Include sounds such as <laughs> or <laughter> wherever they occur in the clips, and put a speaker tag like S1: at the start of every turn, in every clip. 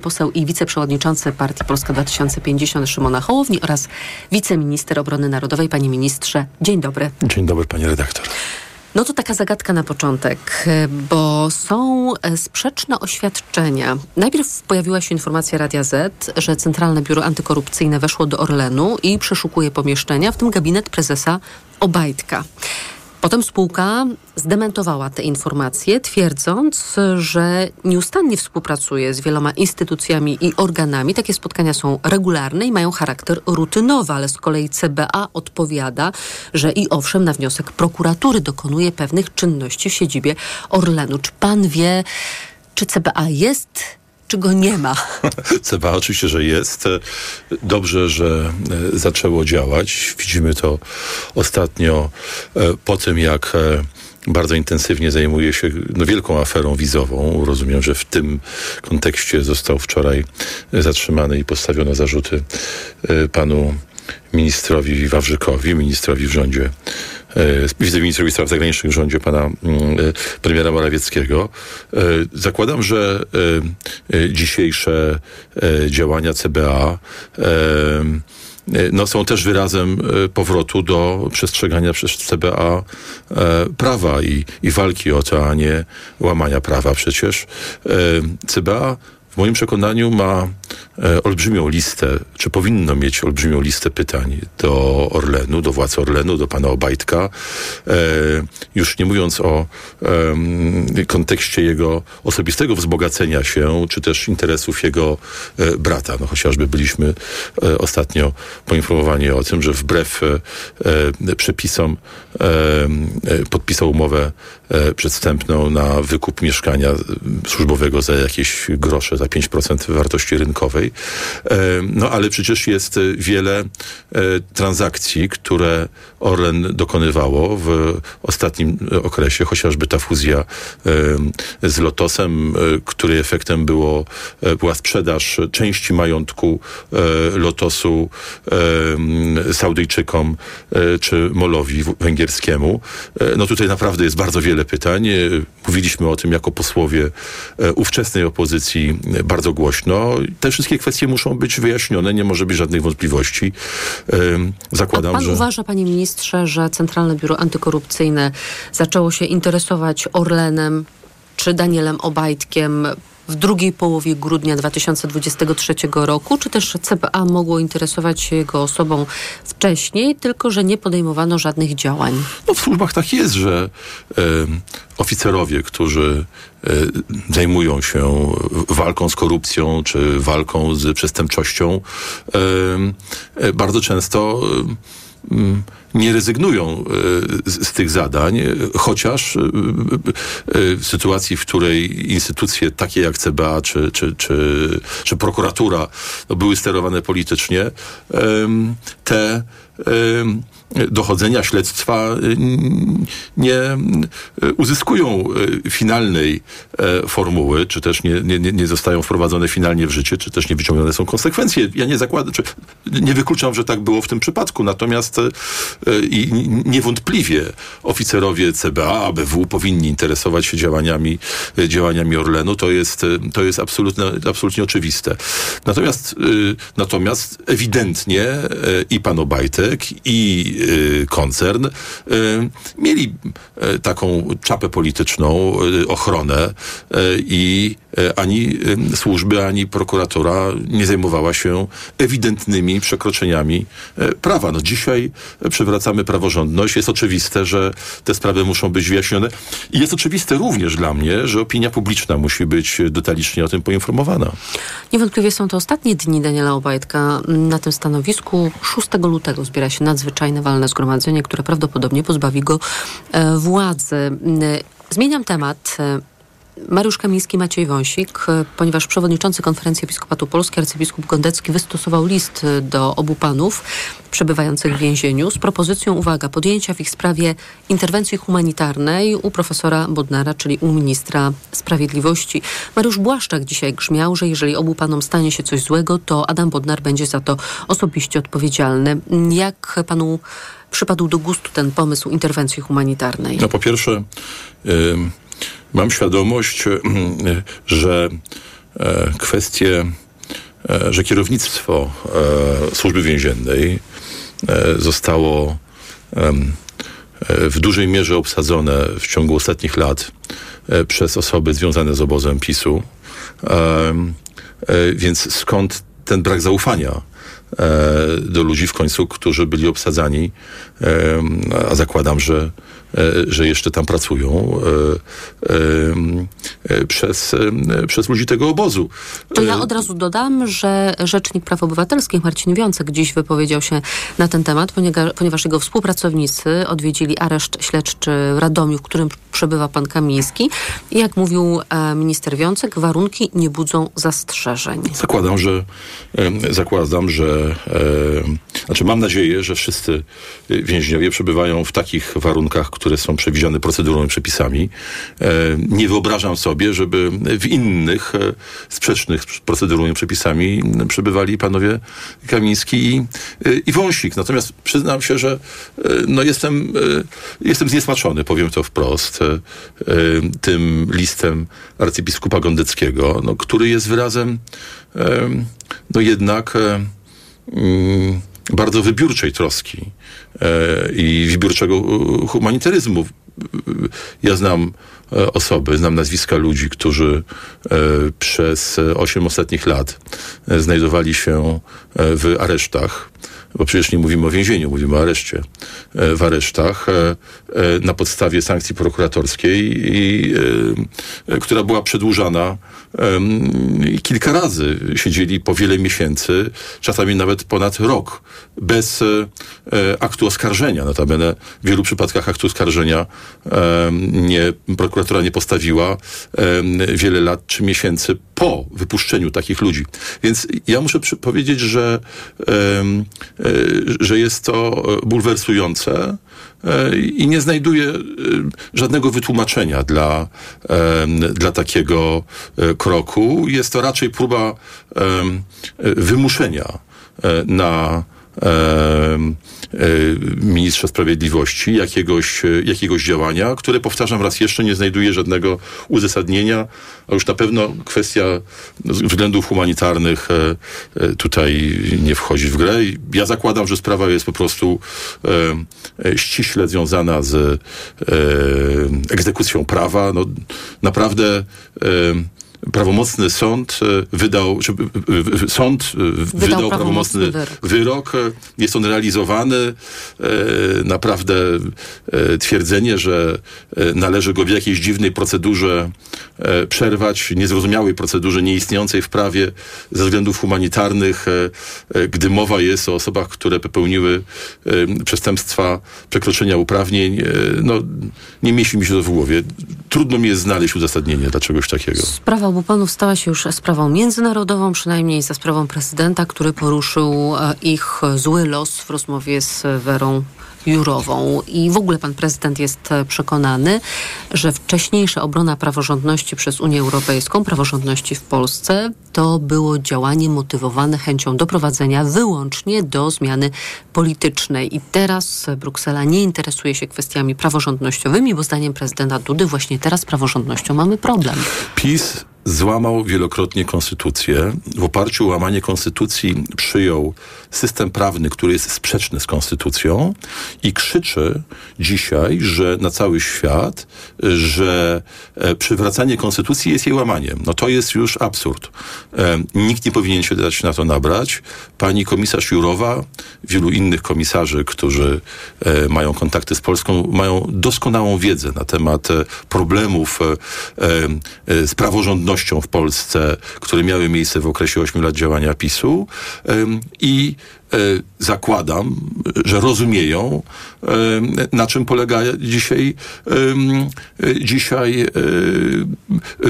S1: poseł i wiceprzewodniczący Partii Polska 2050 Szymona Hołowni oraz wiceminister obrony narodowej. Panie ministrze, dzień dobry.
S2: Dzień dobry, pani redaktor.
S1: No to taka zagadka na początek, bo są sprzeczne oświadczenia. Najpierw pojawiła się informacja Radia Z, że Centralne Biuro Antykorupcyjne weszło do Orlenu i przeszukuje pomieszczenia, w tym gabinet prezesa Obajtka. Potem spółka zdementowała te informacje, twierdząc, że nieustannie współpracuje z wieloma instytucjami i organami. Takie spotkania są regularne i mają charakter rutynowy, ale z kolei CBA odpowiada, że i owszem, na wniosek prokuratury dokonuje pewnych czynności w siedzibie Orlenu. Czy pan wie, czy CBA jest czy go nie ma? <laughs>
S2: CBA oczywiście, że jest. Dobrze, że e, zaczęło działać. Widzimy to ostatnio e, po tym, jak e, bardzo intensywnie zajmuje się no, wielką aferą wizową. Rozumiem, że w tym kontekście został wczoraj zatrzymany i postawiono zarzuty panu ministrowi Wawrzykowi, ministrowi w rządzie wiceministrowi spraw zagranicznych w rządzie pana mm, e, premiera Morawieckiego. E, zakładam, że dzisiejsze działania CBA no, są też wyrazem powrotu do przestrzegania przez CBA prawa i, i walki o to, a nie łamania prawa. Przecież CBA w moim przekonaniu ma e, olbrzymią listę, czy powinno mieć olbrzymią listę pytań do Orlenu, do władz Orlenu, do pana Obajtka. E, już nie mówiąc o kontekście jego osobistego wzbogacenia się, czy też interesów jego e, brata. No chociażby byliśmy ostatnio poinformowani o tym, że wbrew przepisom podpisał umowę przedstępną na wykup mieszkania służbowego za jakieś grosze za 5% wartości rynkowej. E, no ale przecież jest wiele e, transakcji, które Orlen dokonywało w ostatnim okresie, chociażby ta fuzja e, z Lotosem, której efektem było, była sprzedaż części majątku Lotosu Saudyjczykom czy Molowi węgierskiemu. No tutaj naprawdę jest bardzo wiele pytań. Mówiliśmy o tym jako posłowie ówczesnej opozycji bardzo głośno. Te wszystkie kwestie muszą być wyjaśnione, nie może być żadnych wątpliwości.
S1: Zakładam, A pan że... uważa, panie ministrze, że Centralne Biuro Antykorupcyjne zaczęło się interesować Orlenem czy Danielem Obajtkiem w drugiej połowie grudnia 2023 roku, czy też CBA mogło interesować się jego osobą wcześniej, tylko że nie podejmowano żadnych działań?
S2: No w służbach tak jest, że oficerowie, którzy e, zajmują się walką z korupcją czy walką z przestępczością, e, bardzo często nie rezygnują e, z, tych zadań, chociaż e, e, w sytuacji, w której instytucje takie jak CBA czy, czy, czy, czy prokuratura no, były sterowane politycznie, te dochodzenia, śledztwa y, nie y, uzyskują y, finalnej e, formuły, czy też nie, nie, nie zostają wprowadzone finalnie w życie, czy też nie wyciągnione są konsekwencje. Ja nie zakładam, czy nie wykluczam, że tak było w tym przypadku, natomiast e, i niewątpliwie oficerowie CBA, ABW powinni interesować się działaniami, e, działaniami Orlenu. To jest, to jest absolutnie, absolutnie oczywiste. Natomiast, natomiast ewidentnie i pan Obajtek, i koncern, y, mieli y, taką czapę polityczną, ochronę i ani służby, ani prokuratura nie zajmowała się ewidentnymi przekroczeniami prawa. No dzisiaj przywracamy praworządność. Jest oczywiste, że te sprawy muszą być wyjaśnione. I jest oczywiste również dla mnie, że opinia publiczna musi być detalicznie o tym poinformowana.
S1: Niewątpliwie są to ostatnie dni Daniela Obajtka na tym stanowisku. 6 lutego zbiera się nadzwyczajne walne zgromadzenie, które prawdopodobnie pozbawi go e, władzy. E, zmieniam temat. E, Mariusz Kamiński, Maciej Wąsik, ponieważ przewodniczący Konferencji Episkopatu Polski, arcybiskup Gondecki wystosował list do obu panów przebywających w więzieniu z propozycją, uwaga, podjęcia w ich sprawie interwencji humanitarnej u profesora Bodnara, czyli u ministra sprawiedliwości. Mariusz Błaszczak dzisiaj grzmiał, że jeżeli obu panom stanie się coś złego, to Adam Bodnar będzie za to osobiście odpowiedzialny. Jak panu przypadł do gustu ten pomysł interwencji humanitarnej?
S2: No po pierwsze, y, mam świadomość, y, że kwestię, że kierownictwo służby więziennej zostało w dużej mierze obsadzone w ciągu ostatnich lat przez osoby związane z obozem PiSu. Więc skąd ten brak zaufania do ludzi w końcu, którzy byli obsadzani, a zakładam, że E, że jeszcze tam pracują e, e, przez, przez ludzi tego obozu.
S1: To ja od razu dodam, że Rzecznik Praw Obywatelskich Marcin Wiącek dziś wypowiedział się na ten temat, ponieważ jego współpracownicy odwiedzili areszt śledczy w Radomiu, w którym przebywa pan Kamiński. I jak mówił minister Wiącek, warunki nie budzą zastrzeżeń.
S2: Zakładam, że zakładam, że znaczy mam nadzieję, że wszyscy więźniowie przebywają w takich warunkach, które są przewidziane procedurą i przepisami. E, nie wyobrażam sobie, żeby w innych e, sprzecznych procedurą i przepisami przebywali panowie Kamiński i, e, i Wąsik. Natomiast przyznam się, że no jestem, jestem zniesmaczony, powiem to wprost, tym listem arcybiskupa Gondeckiego, no, który jest wyrazem no jednak bardzo wybiórczej troski e, i wybiórczego e, humanitaryzmu. Ja znam e, osoby, znam nazwiska ludzi, którzy przez osiem ostatnich lat znajdowali się w aresztach bo przecież nie mówimy o więzieniu, mówimy o areszcie, w aresztach na podstawie sankcji prokuratorskiej, i, która była przedłużana kilka razy siedzieli po wiele miesięcy, czasami nawet ponad rok, bez e, e, aktu oskarżenia. Notabene w wielu przypadkach aktu oskarżenia nie, prokuratura nie postawiła wiele lat czy miesięcy po wypuszczeniu takich ludzi. Więc ja muszę powiedzieć, że, e, że jest to bulwersujące i nie znajduję żadnego wytłumaczenia dla, dla takiego kroku. Jest to raczej próba wymuszenia e, na ministrze sprawiedliwości jakiegoś, jakiegoś działania, które powtarzam raz jeszcze nie znajduje żadnego uzasadnienia, a już na pewno kwestia względów humanitarnych e, e, tutaj nie wchodzi w grę. Ja zakładam, że sprawa jest po prostu ściśle związana z egzekucją prawa. No, naprawdę prawomocny sąd e, wydał, czy e, sąd e, wydał, wydał prawomocny wyrok. wyrok. Jest on realizowany. Naprawdę twierdzenie, że należy go w jakiejś dziwnej procedurze przerwać, niezrozumiałej procedurze nieistniejącej w prawie ze względów humanitarnych, gdy mowa jest o osobach, które popełniły przestępstwa przekroczenia uprawnień, no nie mieści mi się to w głowie. Trudno mi jest znaleźć uzasadnienie dla czegoś takiego.
S1: Sprawa obu panów stała się już sprawą międzynarodową, przynajmniej za sprawą prezydenta, który poruszył e, ich zły los w rozmowie z Werą Jurową. I w ogóle pan prezydent jest e, przekonany, że wcześniejsza obrona praworządności przez Unię Europejską, praworządności w Polsce, to było działanie motywowane chęcią doprowadzenia wyłącznie do zmiany politycznej. I teraz Bruksela nie interesuje się kwestiami praworządnościowymi, bo zdaniem prezydenta Dudy właśnie teraz z praworządnością mamy problem.
S2: PiS złamał wielokrotnie konstytucję. W oparciu o łamanie konstytucji przyjął system prawny, który jest sprzeczny z konstytucją i krzyczy dzisiaj, że na cały świat, że e, przywracanie konstytucji jest jej łamaniem. No to jest już absurd. E, nikt nie powinien się dać na to nabrać. Pani komisarz Jurowa, wielu innych komisarzy, którzy e, mają kontakty z Polską, mają doskonałą wiedzę na temat problemów z praworządnością w Polsce, które miały miejsce w okresie 8 lat działania PiSu i zakładam, że rozumieją, e, na czym polega dzisiaj, e, dzisiaj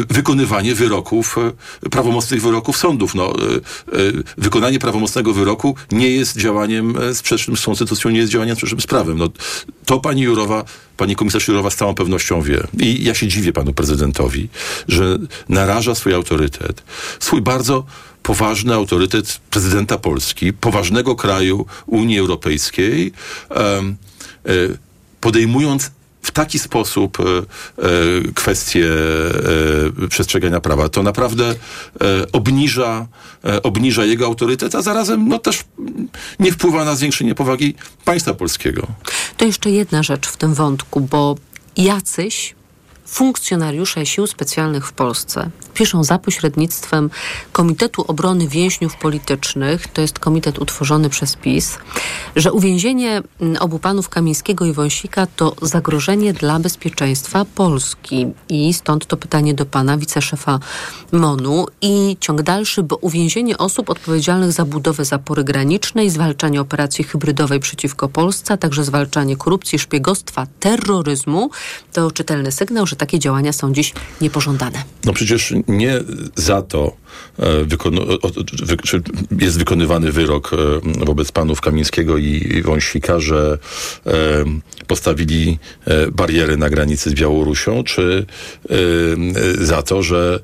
S2: wykonywanie wyroków, prawomocnych wyroków sądów. No, wykonanie prawomocnego wyroku nie jest działaniem sprzecznym z konstytucją, nie jest działaniem sprzecznym z prawem. No, to pani Jurowa, pani komisarz Jurowa z całą pewnością wie. I ja się dziwię panu prezydentowi, że naraża swój autorytet, swój bardzo poważny autorytet prezydenta Polski, poważnego kraju Unii Europejskiej, e, podejmując w taki sposób kwestie przestrzegania prawa. To naprawdę obniża, obniża jego autorytet, a zarazem no, też nie wpływa na zwiększenie powagi państwa polskiego.
S1: To jeszcze jedna rzecz w tym wątku, bo jacyś funkcjonariusze sił specjalnych w Polsce piszą za pośrednictwem Komitetu Obrony Więźniów Politycznych, to jest komitet utworzony przez PiS, że uwięzienie mm, obu panów Kamińskiego i Wąsika to zagrożenie dla bezpieczeństwa Polski. I stąd to pytanie do pana wiceszefa MONU i ciąg dalszy, bo uwięzienie osób odpowiedzialnych za budowę zapory granicznej, zwalczanie operacji hybrydowej przeciwko Polsce, a także zwalczanie korupcji, szpiegostwa, terroryzmu to czytelny sygnał, że takie działania są dziś niepożądane.
S2: No przecież nie za to e, jest wykonywany wyrok e, wobec panów Kamińskiego i Wąsika, że e, postawili bariery na granicy z Białorusią, czy za to, że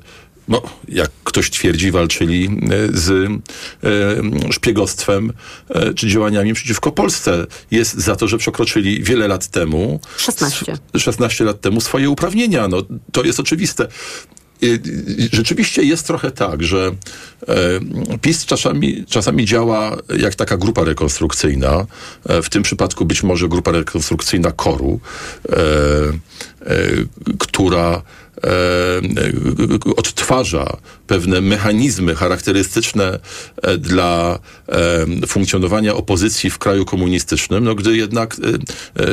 S2: no, jak ktoś twierdzi, walczyli e, z e, szpiegostwem e, czy działaniami przeciwko Polsce. Jest za to, że przekroczyli wiele lat temu
S1: 16,
S2: 16 lat temu swoje uprawnienia. No, to jest oczywiste. Rzeczywiście jest trochę tak, że PiS czasami, czasami działa jak taka grupa rekonstrukcyjna. W tym przypadku być może grupa rekonstrukcyjna Koru, która odtwarza pewne mechanizmy charakterystyczne e, dla funkcjonowania opozycji w kraju komunistycznym, no gdy jednak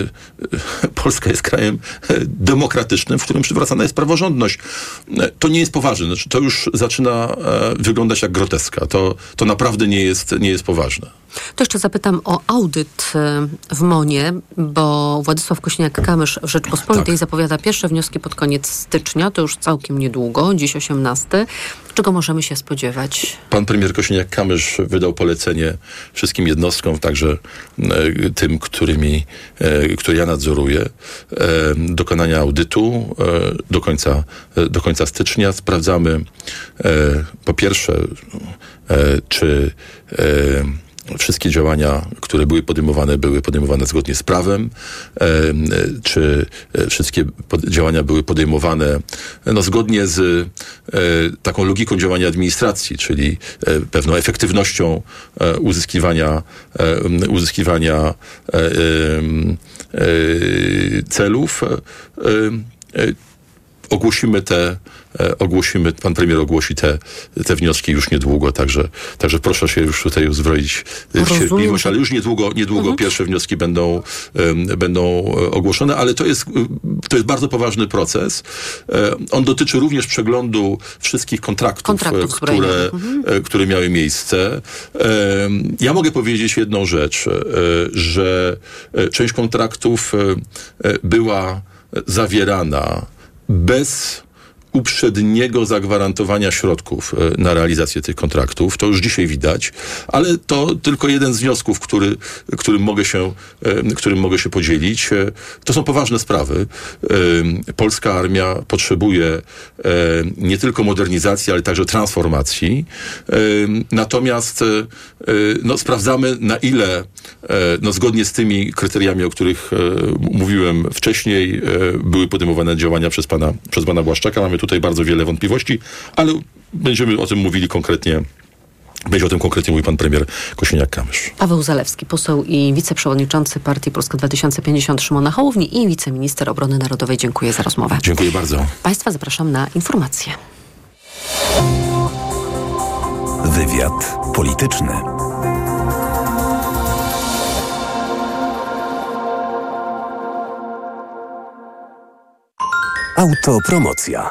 S2: <laughs> Polska jest krajem demokratycznym, w którym przywracana jest praworządność. To nie jest poważne. Znaczy, to już zaczyna wyglądać jak groteska. To, to naprawdę nie jest, nie jest poważne.
S1: To jeszcze zapytam o audyt w MONie, bo Władysław Kośniak-Kamysz w Rzeczpospolitej tak. zapowiada pierwsze wnioski pod koniec stycznia, to już całkiem niedługo, dziś 18. Czego możemy się spodziewać?
S2: Pan premier Kośniak-Kamysz wydał polecenie wszystkim jednostkom, także e, tym, którymi, e, które ja nadzoruję, e, dokonania audytu do końca, do końca stycznia. Sprawdzamy po pierwsze, czy wszystkie działania, które były podejmowane, były podejmowane zgodnie z prawem, czy e, wszystkie działania były podejmowane no, zgodnie z e, taką logiką działania administracji, czyli e, pewną efektywnością uzyskiwania, uzyskiwania celów. Ogłosimy te, e, ogłosimy, pan premier ogłosi te, te wnioski już niedługo, także, także proszę się już tutaj uzbroić w cierpliwość, ale już niedługo, niedługo mhm. pierwsze wnioski będą, będą e, ogłoszone, ale to jest, to jest bardzo poważny proces. E, on dotyczy również przeglądu wszystkich kontraktów, kontraktów które, mhm. które miały miejsce. Ja mogę powiedzieć jedną rzecz, że część kontraktów była zawierana bez uprzedniego zagwarantowania środków e, na realizację tych kontraktów. To już dzisiaj widać, ale to tylko jeden z wniosków, który, którym, mogę się, e, którym mogę się podzielić. E, to są poważne sprawy. Polska armia potrzebuje nie tylko modernizacji, ale także transformacji. Natomiast no, sprawdzamy, na ile no, zgodnie z tymi kryteriami, o których mówiłem wcześniej, były podejmowane działania przez pana, przez pana Błaszczaka. Mamy tutaj bardzo wiele wątpliwości, ale będziemy o tym mówili konkretnie będzie o tym konkretnie mówił pan premier Kosiniak-Kamysz.
S1: Paweł Zalewski, poseł i wiceprzewodniczący Partii Polska 2050 Szymona Hołowni i wiceminister obrony narodowej. Dziękuję za rozmowę.
S2: Dziękuję bardzo.
S1: Państwa zapraszam na informacje.
S3: Wywiad polityczny. Autopromocja.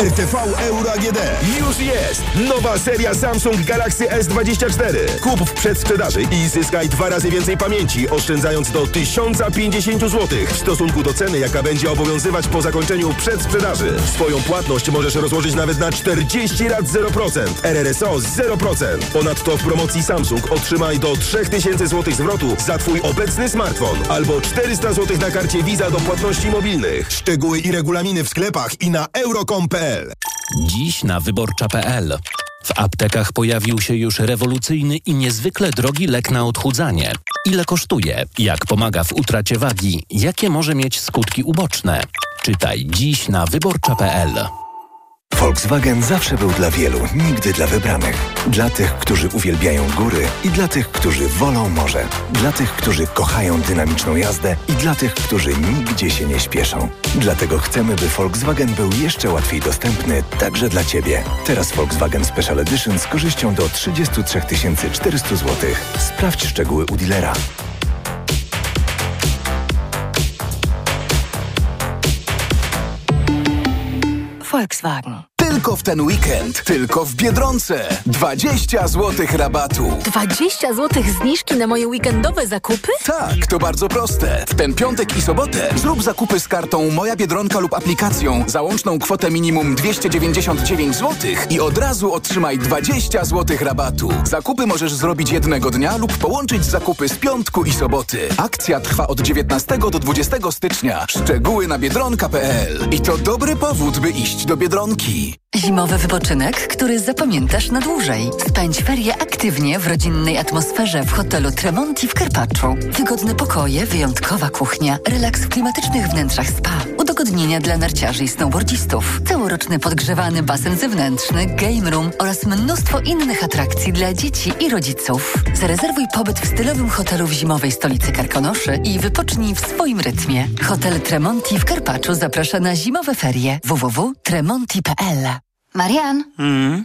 S4: RTV Euro AGD. Już jest! Nowa seria Samsung Galaxy S24. Kup w przedsprzedaży i zyskaj dwa razy więcej pamięci, oszczędzając do 1050 zł w stosunku do ceny, jaka będzie obowiązywać po zakończeniu przedsprzedaży. Swoją płatność możesz rozłożyć nawet na 40 lat 0%. RRSO 0%. Ponadto w promocji Samsung otrzymaj do 3000 zł zwrotu za Twój obecny smartfon albo 400 zł na karcie Visa do płatności mobilnych. Szczegóły i regulaminy w sklepach i na euro.com.pl
S5: Dziś na wyborcza.pl. W aptekach pojawił się już rewolucyjny i niezwykle drogi lek na odchudzanie. Ile kosztuje? Jak pomaga w utracie wagi? Jakie może mieć skutki uboczne? Czytaj dziś na wyborcza.pl.
S6: Volkswagen zawsze był dla wielu, nigdy dla wybranych. Dla tych, którzy uwielbiają góry i dla tych, którzy wolą morze. Dla tych, którzy kochają dynamiczną jazdę i dla tych, którzy nigdzie się nie śpieszą. Dlatego chcemy, by Volkswagen był jeszcze łatwiej dostępny także dla Ciebie. Teraz Volkswagen Special Edition z korzyścią do 33 400 zł. Sprawdź szczegóły u dealera.
S7: Volkswagen.
S8: Tylko w ten weekend, tylko w Biedronce. 20 zł rabatu.
S7: 20 zł zniżki na moje weekendowe zakupy?
S8: Tak, to bardzo proste. W ten piątek i sobotę zrób zakupy z kartą Moja Biedronka lub aplikacją za łączną kwotę minimum 299 zł i od razu otrzymaj 20 zł rabatu. Zakupy możesz zrobić jednego dnia lub połączyć zakupy z piątku i soboty. Akcja trwa od 19 do 20 stycznia. Szczegóły na biedronka.pl. I to dobry powód, by iść do Biedronki.
S9: Zimowy wypoczynek, który zapamiętasz na dłużej. Spędź ferie aktywnie w rodzinnej atmosferze w hotelu Tremonti w Karpaczu. Wygodne pokoje, wyjątkowa kuchnia, relaks w klimatycznych wnętrzach spa, udogodnienia dla narciarzy i snowboardzistów, całoroczny podgrzewany basen zewnętrzny, game room oraz mnóstwo innych atrakcji dla dzieci i rodziców. Zarezerwuj pobyt w stylowym hotelu w zimowej stolicy Karkonoszy i wypocznij w swoim rytmie. Hotel Tremonti w Karpaczu zaprasza na zimowe ferie www.tremonti.pl
S10: Marian,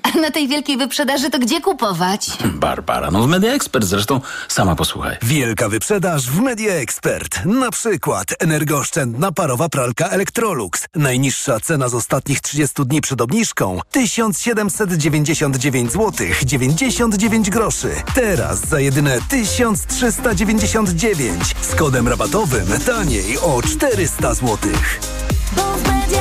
S10: a na tej wielkiej wyprzedaży to gdzie kupować?
S11: Barbara, no w Media Expert zresztą sama posłuchaj.
S12: Wielka wyprzedaż w Media Expert. Na przykład energooszczędna parowa pralka Electrolux. Najniższa cena z ostatnich 30 dni przed obniżką 1799 zł 99 groszy. Teraz za jedyne 1399 z kodem rabatowym taniej o 400 zł.
S13: Bo w Media.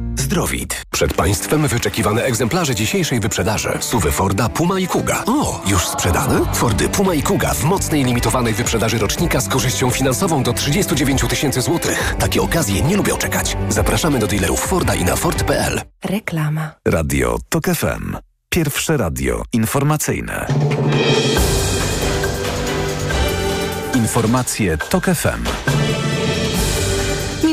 S14: Zdrowit. Przed Państwem wyczekiwane egzemplarze dzisiejszej wyprzedaży. Suwy Forda, Puma i Kuga. O, już sprzedane? Fordy Puma i Kuga w mocnej limitowanej wyprzedaży rocznika z korzyścią finansową do 39 tysięcy złotych. Takie okazje nie lubią czekać. Zapraszamy do dealerów Forda i na Ford.pl.
S15: Reklama.
S3: Radio TOK FM. Pierwsze radio informacyjne. Informacje TOK FM.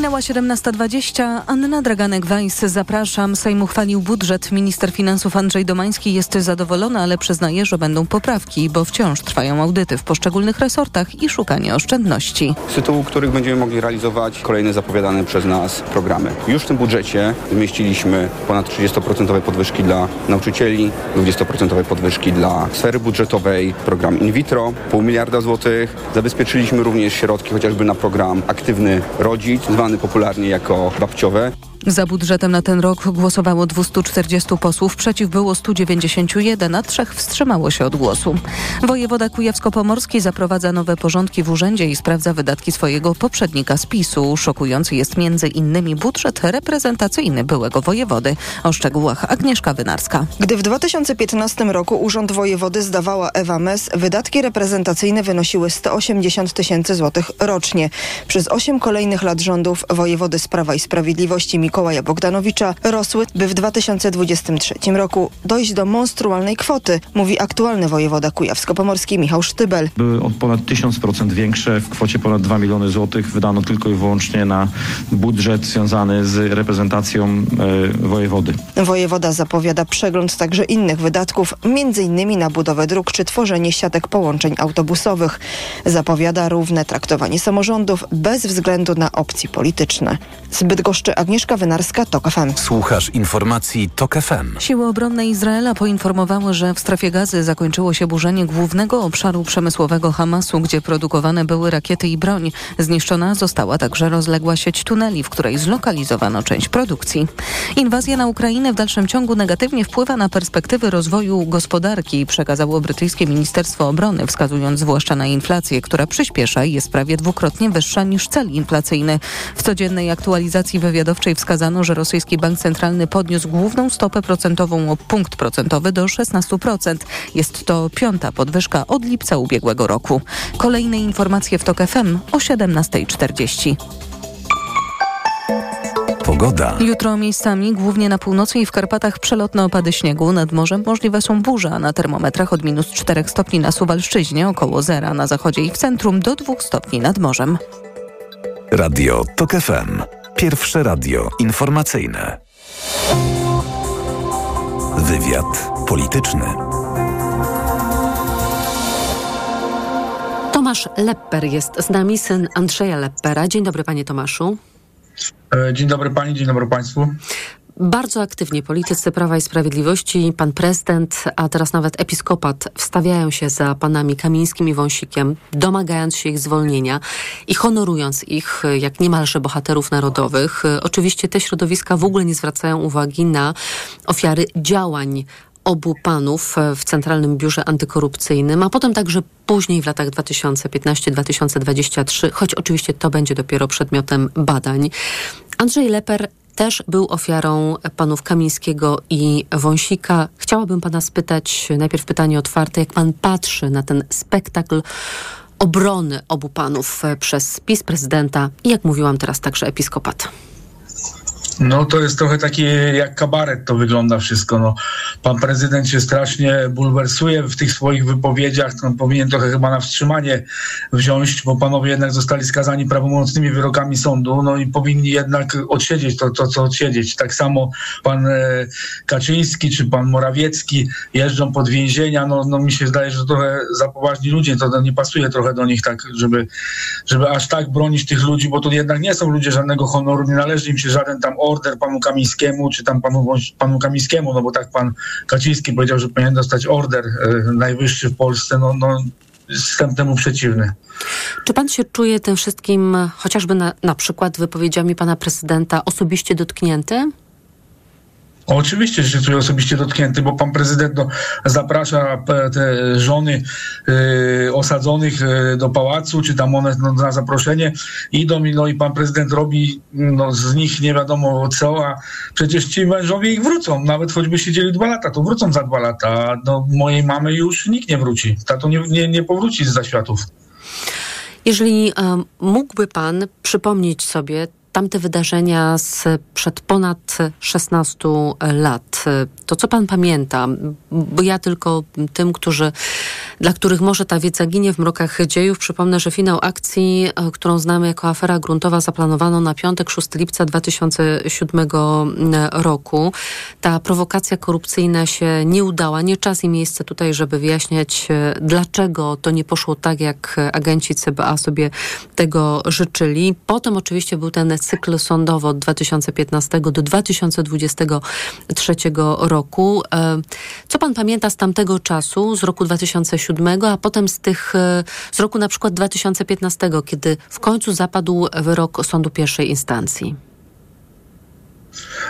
S16: Minęła 17.20. Anna Draganek-Weiss, zapraszam. Sejm uchwalił budżet. Minister finansów Andrzej Domański jest zadowolony, ale przyznaje, że będą poprawki, bo wciąż trwają audyty w poszczególnych resortach i szukanie oszczędności.
S17: Z tytułu których będziemy mogli realizować kolejne zapowiadane przez nas programy. Już w tym budżecie zmieściliśmy ponad 30% podwyżki dla nauczycieli, 20% podwyżki dla sfery budżetowej, program in vitro, pół miliarda złotych. Zabezpieczyliśmy również środki chociażby na program Aktywny Rodzic, zwany popularnie jako babciowe.
S16: Za budżetem na ten rok głosowało 240 posłów, przeciw było 191, a trzech wstrzymało się od głosu. Wojewoda Kujawsko-Pomorski zaprowadza nowe porządki w urzędzie i sprawdza wydatki swojego poprzednika z PiSu. Szokujący jest między innymi budżet reprezentacyjny byłego wojewody. O szczegółach Agnieszka Wynarska.
S18: Gdy w 2015 roku Urząd Wojewody zdawała Ewa Mes, wydatki reprezentacyjne wynosiły 180 tysięcy złotych rocznie. Przez 8 kolejnych lat rządów wojewody z Prawa i Sprawiedliwości Mikołaja Bogdanowicza rosły, by w 2023 roku dojść do monstrualnej kwoty, mówi aktualny wojewoda kujawsko-pomorski Michał Sztybel.
S19: Były o ponad 1000% większe, w kwocie ponad 2 miliony złotych wydano tylko i wyłącznie na budżet związany z reprezentacją e, wojewody.
S18: Wojewoda zapowiada przegląd także innych wydatków, m.in. na budowę dróg czy tworzenie siatek połączeń autobusowych. Zapowiada równe traktowanie samorządów bez względu na opcje polityczne. Zbyt goszczy Agnieszka Wynarska, TOK FM.
S3: Słuchasz informacji TOK FM.
S16: Siły obronne Izraela poinformowały, że w strefie gazy zakończyło się burzenie głównego obszaru przemysłowego Hamasu, gdzie produkowane były rakiety i broń. Zniszczona została także rozległa sieć tuneli, w której zlokalizowano część produkcji. Inwazja na Ukrainę w dalszym ciągu negatywnie wpływa na perspektywy rozwoju gospodarki, przekazało brytyjskie Ministerstwo Obrony, wskazując zwłaszcza na inflację, która przyspiesza i jest prawie dwukrotnie wyższa niż cel inflacyjny. W codziennej aktualizacji wywiadowczej wskazano, że rosyjski bank centralny podniósł główną stopę procentową o punkt procentowy do 16%. Jest to piąta podwyżka od lipca ubiegłego roku. Kolejne informacje w TOK FM o 17.40.
S3: Pogoda.
S16: Jutro miejscami, głównie na północy i w Karpatach, przelotne opady śniegu. Nad morzem możliwe są burze, a na termometrach od minus 4 stopni na Suwalszczyźnie, około zera na zachodzie i w centrum do 2 stopni nad morzem.
S3: Radio TOK FM. Pierwsze radio informacyjne. Wywiad polityczny.
S1: Tomasz Lepper jest z nami, syn Andrzeja Leppera. Dzień dobry, panie Tomaszu.
S20: E, Dzień dobry pani, dzień dobry państwu.
S1: Bardzo aktywnie politycy Prawa i Sprawiedliwości, pan prezydent, a teraz nawet episkopat wstawiają się za panami Kamińskim i Wąsikiem, domagając się ich zwolnienia i honorując ich jak niemalże bohaterów narodowych. Oczywiście te środowiska w ogóle nie zwracają uwagi na ofiary działań obu panów w Centralnym Biurze Antykorupcyjnym, a potem także później w latach 2015-2023, choć oczywiście to będzie dopiero przedmiotem badań. Andrzej Leper też był ofiarą panów Kamińskiego i Wąsika. Chciałabym pana spytać, najpierw pytanie otwarte, jak pan patrzy na ten spektakl obrony obu panów e, przez PiS prezydenta i jak mówiłam teraz także episkopat.
S20: No to jest trochę takie jak kabaret to wygląda wszystko. No, pan prezydent się strasznie bulwersuje w tych swoich wypowiedziach. No, powinien trochę chyba na wstrzymanie wziąć, bo panowie jednak zostali skazani prawomocnymi wyrokami sądu, no i powinni jednak odsiedzieć to, to co odsiedzieć. Tak samo pan e, Kaczyński czy pan Morawiecki jeżdżą pod więzienia. No, no mi się zdaje, że trochę za poważni ludzie, to nie pasuje trochę do nich tak, żeby, żeby aż tak bronić tych ludzi, bo to jednak nie są ludzie żadnego honoru, nie należy im się żaden tam order panu Kamińskiemu, czy tam panu, panu Kamińskiemu, no bo tak pan Kaczyński powiedział, że powinien dostać order e, najwyższy w Polsce, no, no jestem temu przeciwny.
S1: Czy pan się czuje tym wszystkim, chociażby na, na przykład wypowiedziami pana prezydenta, osobiście dotknięty?
S20: Oczywiście, że czuję osobiście dotknięty, bo pan prezydent no, zaprasza p- te żony y, osadzonych y, do pałacu, czy tam one no, na zaproszenie. Idą i, no, i pan prezydent robi no, z nich nie wiadomo co, a przecież ci mężowie ich wrócą, nawet choćby siedzieli dwa lata, to wrócą za dwa lata, a do mojej mamy już nikt nie wróci, tato nie, nie, nie powróci z zaświatów.
S1: Jeżeli mógłby pan przypomnieć sobie tamte wydarzenia sprzed ponad 16 lat, to co pan pamięta? Bo ja tylko tym, którzy, dla których może ta wiedza ginie w mrokach dziejów, przypomnę, że finał akcji, e, którą znamy jako afera gruntowa, zaplanowano na piątek 6 lipca 2007 roku. Ta prowokacja korupcyjna się nie udała. Nie czas i miejsce tutaj, żeby wyjaśniać, e, dlaczego to nie poszło tak, jak agenci CBA sobie tego życzyli. Potem oczywiście był ten cykl sądowy od 2015 do 2023 roku. E, Co pan pamięta z tamtego czasu, z roku 2007, a potem z tych, e, z roku na przykład 2015, kiedy w końcu zapadł wyrok sądu pierwszej instancji?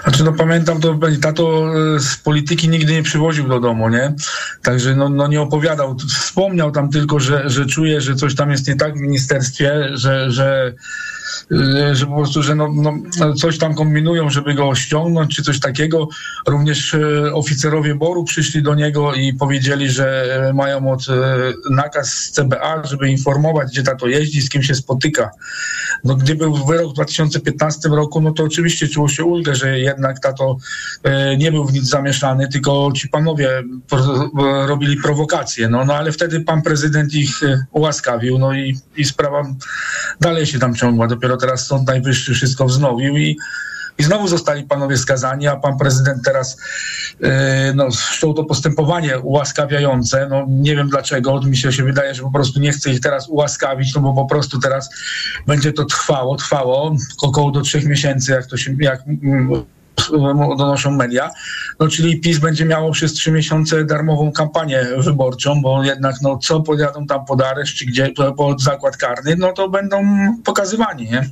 S20: Znaczy, no pamiętam, to tato e, z polityki nigdy nie przywoził do domu, nie? Także no, no nie opowiadał. Wspomniał tam tylko, że, że czuje, że coś tam jest nie tak w ministerstwie, że, że że po prostu, że no, no, coś tam kombinują, żeby go ściągnąć, czy coś takiego. Również y, oficerowie BOR-u przyszli do niego i powiedzieli, że y, mają od nakaz z CBA, żeby informować, gdzie tato jeździ, z kim się spotyka. No, gdy był wyrok w 2015 roku, no to oczywiście czuło się ulgę, że jednak tato nie był w nic zamieszany, tylko ci panowie robili prowokacje. No, no ale wtedy pan prezydent ich ułaskawił, no i, i sprawa dalej się tam ciągła. Dopiero teraz Sąd Najwyższy wszystko wznowił i i znowu zostali panowie skazani, a pan prezydent teraz yy, no, wszczął to postępowanie ułaskawiające. No, nie wiem dlaczego, mi się, się wydaje, że po prostu nie chce ich teraz ułaskawić, no bo po prostu teraz będzie to trwało, trwało około do trzech miesięcy, jak to się, jak mm, donoszą media. No, czyli PiS będzie miało przez trzy miesiące darmową kampanię wyborczą, bo jednak no, co pojadą tam pod areszt, czy gdzie pod zakład karny, no to będą pokazywani, nie?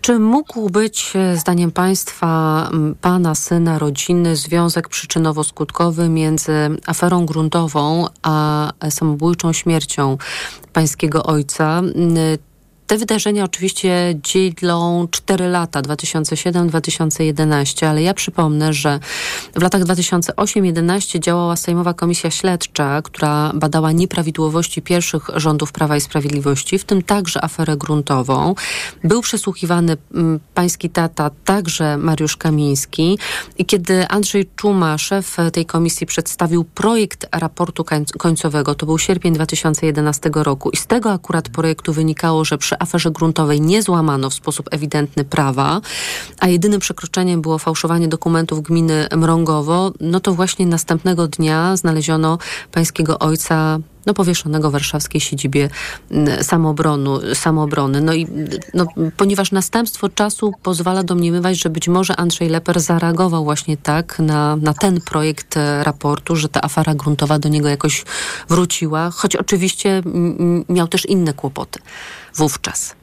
S1: Czy mógł być, e, zdaniem Państwa, Pana, syna, rodziny, związek przyczynowo-skutkowy między aferą gruntową a samobójczą śmiercią Pańskiego ojca? Te wydarzenia oczywiście dzielą 4 lata, 2007-2011, ale ja przypomnę, że w latach 2008-2011 działała Sejmowa Komisja Śledcza, która badała nieprawidłowości pierwszych rządów Prawa i Sprawiedliwości, w tym także aferę gruntową. Był przesłuchiwany mm, pański tata, także Mariusz Kamiński. I kiedy Andrzej Czuma, szef tej komisji, przedstawił projekt raportu końcowego, to był sierpień 2011 roku i z tego akurat projektu wynikało, że przy aferze gruntowej nie złamano w sposób ewidentny prawa, a jedynym przekroczeniem było fałszowanie dokumentów gminy Mrągowo, no to właśnie następnego dnia znaleziono pańskiego ojca no, powieszonego w warszawskiej siedzibie samoobronu, samoobrony. No i no, ponieważ następstwo czasu pozwala domniemywać, że być może Andrzej Leper zareagował właśnie tak na, na ten projekt e, raportu, że ta afera gruntowa do niego jakoś wróciła, choć oczywiście miał też inne kłopoty wówczas.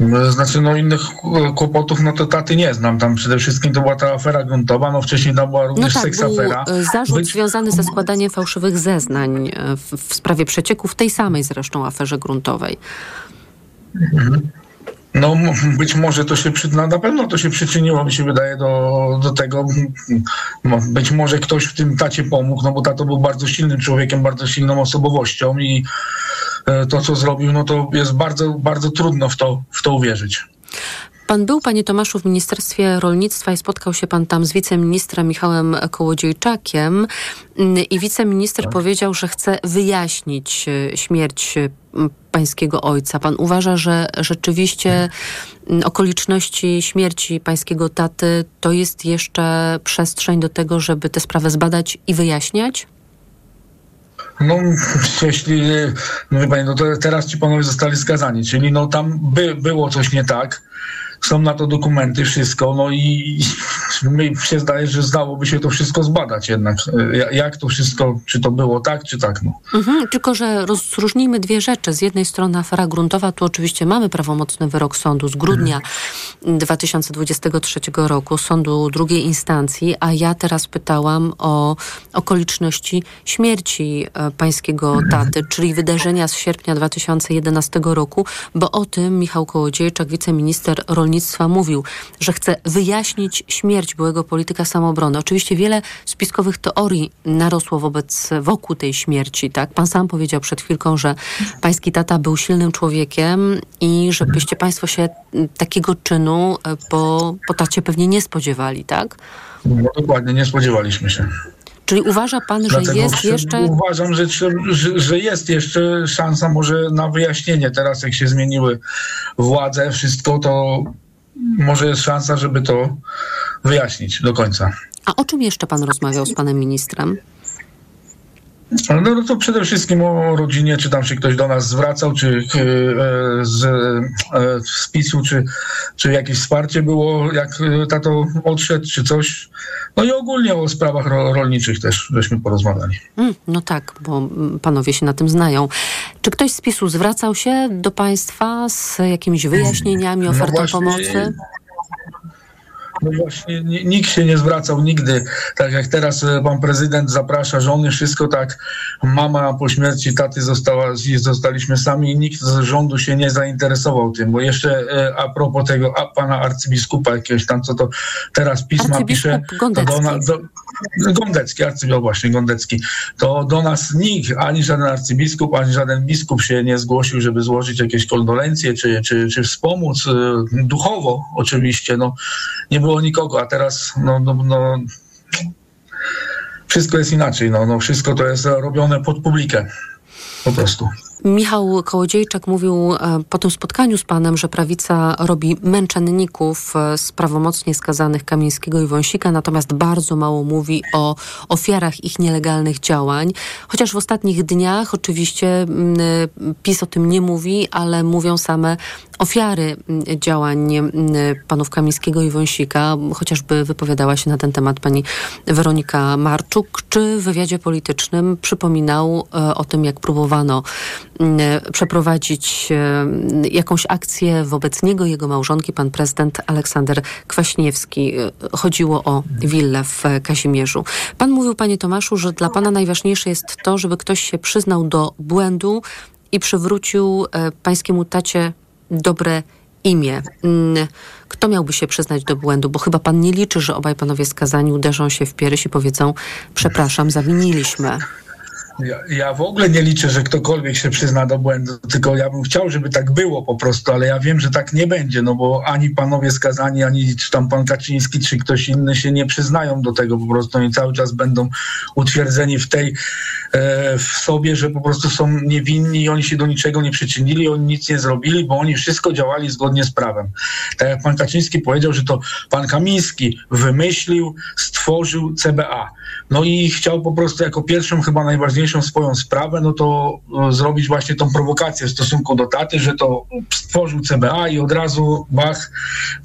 S20: No, znaczy, no innych kłopotów, no to taty nie znam. Tam przede wszystkim to była ta afera gruntowa, no wcześniej tam była również no tak, seksafera.
S1: Był zarzut Być... związany ze składaniem fałszywych zeznań e, w, w sprawie przecieków, tej samej zresztą aferze gruntowej.
S20: Mhm. No być może to się, no, na pewno to się przyczyniło, mi się wydaje, do, do tego. Być może ktoś w tym tacie pomógł, no bo tato był bardzo silnym człowiekiem, bardzo silną osobowością i e, to, co zrobił, no to jest bardzo, bardzo trudno w to, w to uwierzyć.
S1: Pan był, panie Tomaszu, w Ministerstwie Rolnictwa i spotkał się pan tam z wiceministrem Michałem Kołodziejczakiem i wiceminister tak. powiedział, że chce wyjaśnić e, śmierć e, pańskiego ojca. Pan uważa, że rzeczywiście okoliczności śmierci pańskiego taty to jest jeszcze przestrzeń do tego, żeby tę sprawę zbadać i wyjaśniać?
S20: No, jeśli, no wie pani, no teraz ci panowie zostali skazani, czyli no tam by, było coś nie tak są na to dokumenty, wszystko, no i <laughs> mi się zdaje, że zdałoby się to wszystko zbadać jednak. Jak to wszystko, czy to było tak, czy tak, no.
S1: Mhm, tylko, że rozróżnijmy dwie rzeczy. Z jednej strony afera gruntowa, tu oczywiście mamy prawomocny wyrok sądu z grudnia mhm. 2023 roku, sądu drugiej instancji, a ja teraz pytałam o okoliczności śmierci e, pańskiego taty, czyli wydarzenia z sierpnia 2011 roku, bo o tym Michał Kołodziejczak, wiceminister rolnictwa Rolnictwa mówił, że chce wyjaśnić śmierć byłego polityka samoobrony. Oczywiście wiele spiskowych teorii narosło wobec, wokół tej śmierci. Tak? Pan sam powiedział przed chwilką, że pański tata był silnym człowiekiem i żebyście państwo się takiego czynu e, po, po tacie pewnie nie spodziewali, tak?
S20: No dokładnie, nie spodziewaliśmy się.
S1: Czyli uważa pan, Dlatego że jest jeszcze.
S20: Uważam, że, że, że, jest jeszcze szansa może na wyjaśnienie. Teraz, jak się zmieniły władze, wszystko, to może jest szansa, żeby to wyjaśnić do końca.
S1: A o czym jeszcze pan rozmawiał z panem ministrem?
S20: No, no to przede wszystkim o rodzinie, czy tam się ktoś do nas zwracał, czy e, z, e, z PiSu, czy, czy jakieś wsparcie było, jak e, tato odszedł, czy coś. No i ogólnie o sprawach ro, rolniczych też żeśmy porozmawiali.
S1: Mm, no tak, bo panowie się na tym znają. Czy ktoś z PiSu zwracał się do państwa z jakimiś wyjaśnieniami, ofertą no pomocy?
S20: No właśnie, ni- nikt się nie zwracał nigdy. Tak jak teraz e, pan prezydent zaprasza żony, wszystko tak. Mama po śmierci taty została, zostaliśmy sami i nikt z rządu się nie zainteresował tym. Bo jeszcze e, a propos tego a, pana arcybiskupa jakiegoś tam, co to teraz pisma pisze.
S1: Gondecki.
S20: Do, na- do, Gondecki, arcybiskup właśnie, Gondecki. To do nas nikt, ani żaden arcybiskup, ani żaden biskup się nie zgłosił, żeby złożyć jakieś kondolencje, czy, czy, czy wspomóc e, duchowo oczywiście. No, nie było nikogo, a teraz no, no, no, wszystko jest inaczej. No, no, wszystko to jest robione pod publikę. Po prostu.
S1: Michał Kołodziejczak mówił e, po tym spotkaniu z panem, że prawica robi męczenników e, z prawomocnie skazanych Kamińskiego i Wąsika, natomiast bardzo mało mówi o ofiarach ich nielegalnych działań. Chociaż w ostatnich dniach oczywiście mm, PiS o tym nie mówi, ale mówią same ofiary mm, działań mm, panów Kamińskiego i Wąsika. Chociażby wypowiadała się na ten temat pani Weronika Marczuk, czy w wywiadzie politycznym przypominał e, o tym, jak próbowano przeprowadzić e, jakąś akcję wobec niego jego małżonki, pan prezydent Aleksander Kwaśniewski. E, Chodziło o willę w Kazimierzu. Pan mówił, panie Tomaszu, że dla pana najważniejsze jest to, żeby ktoś się przyznał do błędu i przywrócił e, pańskiemu tacie dobre imię. Mm, Kto miałby się przyznać do błędu? Bo chyba pan nie liczy, że obaj panowie skazani uderzą się w pierś i powiedzą przepraszam, zawiniliśmy.
S20: Ja, ja w ogóle nie liczę, że ktokolwiek się przyzna do błędu, tylko ja bym chciał, żeby tak było po prostu, ale ja wiem, że tak nie będzie, no bo ani panowie skazani, ani czy tam pan Kaczyński, czy ktoś inny się nie przyznają do tego po prostu. Oni cały czas będą utwierdzeni w tej, e, w sobie, że po prostu są niewinni i oni się do niczego nie przyczynili, oni nic nie zrobili, bo oni wszystko działali zgodnie z prawem. Tak jak pan Kaczyński powiedział, że to pan Kamiński wymyślił, stworzył CBA. No i chciał po prostu jako pierwszą, chyba najważniejszą swoją sprawę, no to e, zrobić właśnie tą prowokację w stosunku do taty, że to stworzył CBA i od razu bach,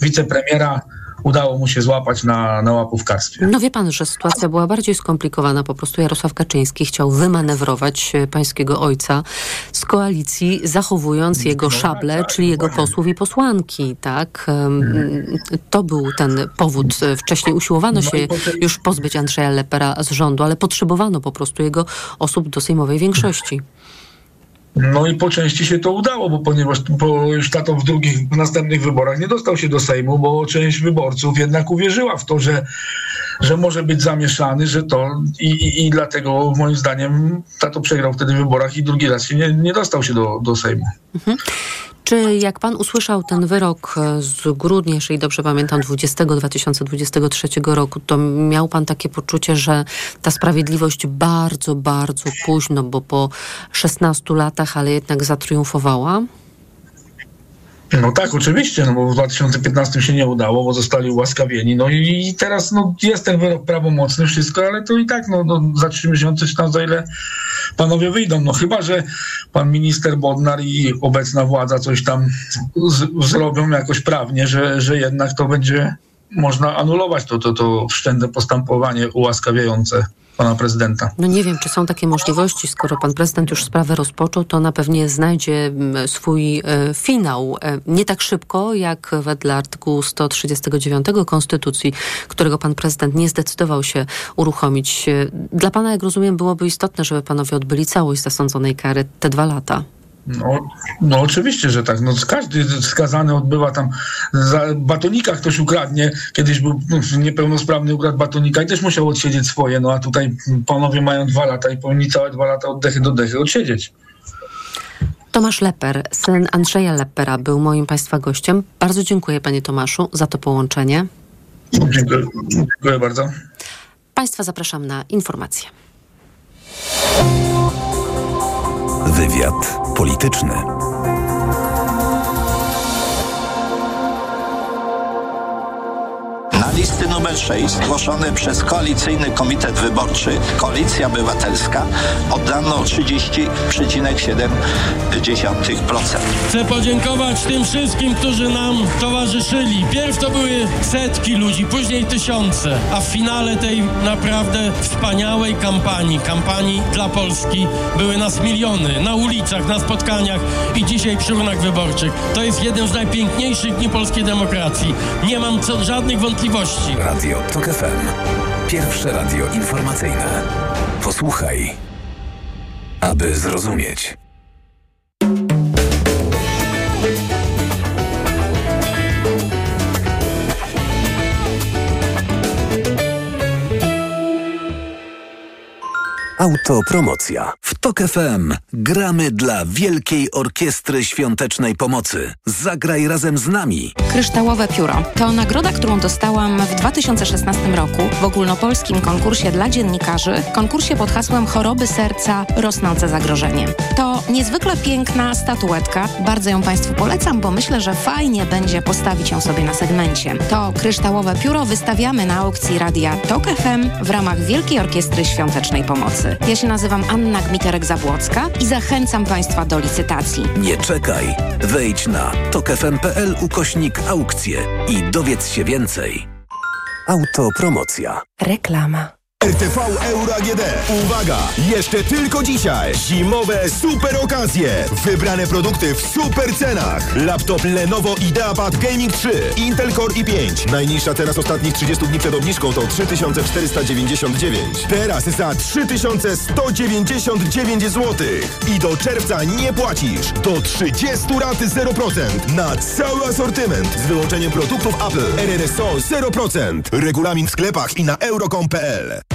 S20: wicepremiera udało mu się złapać na, na łapówkarstwie.
S1: No wie pan, że sytuacja była bardziej skomplikowana. Po prostu Jarosław Kaczyński chciał wymanewrować e, pańskiego ojca z koalicji, zachowując jego szable, czyli jego posłów i posłanki, tak? To był ten powód. E, Wcześniej usiłowano się już pozbyć Andrzeja Lepera z rządu, ale potrzebowano po prostu jego osób do sejmowej większości.
S20: No i po części się to udało, bo ponieważ już tato w drugich, w następnych wyborach nie dostał się do Sejmu, bo część wyborców jednak uwierzyła w to, że, że może być zamieszany, że to i, i, i dlatego moim zdaniem tato przegrał wtedy w wyborach i drugi raz się nie, nie dostał się do, do Sejmu.
S1: Mhm. Czy jak pan usłyszał ten wyrok e, z grudnia, jeżeli dobrze pamiętam, 20 2023 roku, to miał pan takie poczucie, że ta sprawiedliwość bardzo, bardzo późno, bo po 16 latach, ale jednak zatriumfowała?
S20: No tak, oczywiście, no bo w 2015 się nie udało, bo zostali ułaskawieni. No i teraz no, jest ten wyrok prawomocny, wszystko, ale to i tak no, no, za trzy miesiące czy tam za ile panowie wyjdą. No chyba, że pan minister Bodnar i obecna władza coś tam z, zrobią jakoś prawnie, że, że jednak to będzie można anulować to, to, to wszczęte postępowanie ułaskawiające pana prezydenta.
S1: No nie wiem, czy są takie możliwości. Skoro pan prezydent już sprawę rozpoczął, to na pewnie znajdzie mm, swój e, finał. E, nie tak szybko, jak wedle artykułu 139 Konstytucji, którego pan prezydent nie zdecydował się uruchomić. E, Dla pana, jak rozumiem, byłoby istotne, żeby panowie odbyli całość zasądzonej kary te dwa lata.
S20: No, no oczywiście, że tak. No, każdy skazany odbywa tam za batonika ktoś ukradnie. Kiedyś był no, niepełnosprawny, ukradł batonika i też musiał odsiedzieć swoje. No a tutaj panowie mają dwa lata i powinni całe dwa lata od dechy do dechy odsiedzieć.
S1: Tomasz Leper, syn Andrzeja Lepera, był moim państwa gościem. Bardzo dziękuję panie Tomaszu za to połączenie.
S20: Dziękuję, dziękuję bardzo.
S1: Państwa zapraszam na informacje.
S3: Wywiad polityczny.
S21: Listy numer 6 zgłoszone przez Koalicyjny Komitet Wyborczy Koalicja Obywatelska oddano 30,7%.
S22: Chcę podziękować tym wszystkim, którzy nam towarzyszyli. Pierw to były setki ludzi, później tysiące, a w finale tej naprawdę wspaniałej kampanii, kampanii dla Polski, były nas miliony na ulicach, na spotkaniach i dzisiaj przy urnach wyborczych. To jest jeden z najpiękniejszych dni polskiej demokracji. Nie mam co, żadnych wątpliwości. Sprawiedliwości.
S23: Radio TOK FM. Pierwsze radio informacyjne. Posłuchaj, aby zrozumieć. Autopromocja. W TOK FM gramy dla Wielkiej Orkiestry Świątecznej Pomocy. Zagraj razem z nami.
S24: Kryształowe Pióro to nagroda, którą dostałam w 2016 roku w ogólnopolskim konkursie dla dziennikarzy, konkursie pod hasłem Choroby serca rosnące zagrożenie. To niezwykle piękna statuetka. Bardzo ją Państwu polecam, bo myślę, że fajnie będzie postawić ją sobie na segmencie. To kryształowe pióro wystawiamy na aukcji radia TOK FM w ramach Wielkiej Orkiestry Świątecznej Pomocy. Ja się nazywam Anna Gmiterek-Zabłocka i zachęcam Państwa do licytacji.
S23: Nie czekaj. Wejdź na tokefm.pl ukośnik aukcje i dowiedz się więcej. Autopromocja.
S24: Reklama.
S4: RTV Euro AGD. Uwaga! Jeszcze tylko dzisiaj. Zimowe super okazje. Wybrane produkty w super cenach. Laptop Lenovo IdeaPad Gaming 3. Intel Core i5. Najniższa teraz ostatnich 30 dni przed obniżką to 3499. Teraz za 3199 zł. I do czerwca nie płacisz. Do 30 rat 0%. Na cały asortyment. Z wyłączeniem produktów Apple. RRSO 0%. Regulamin w sklepach i na euro.com.pl.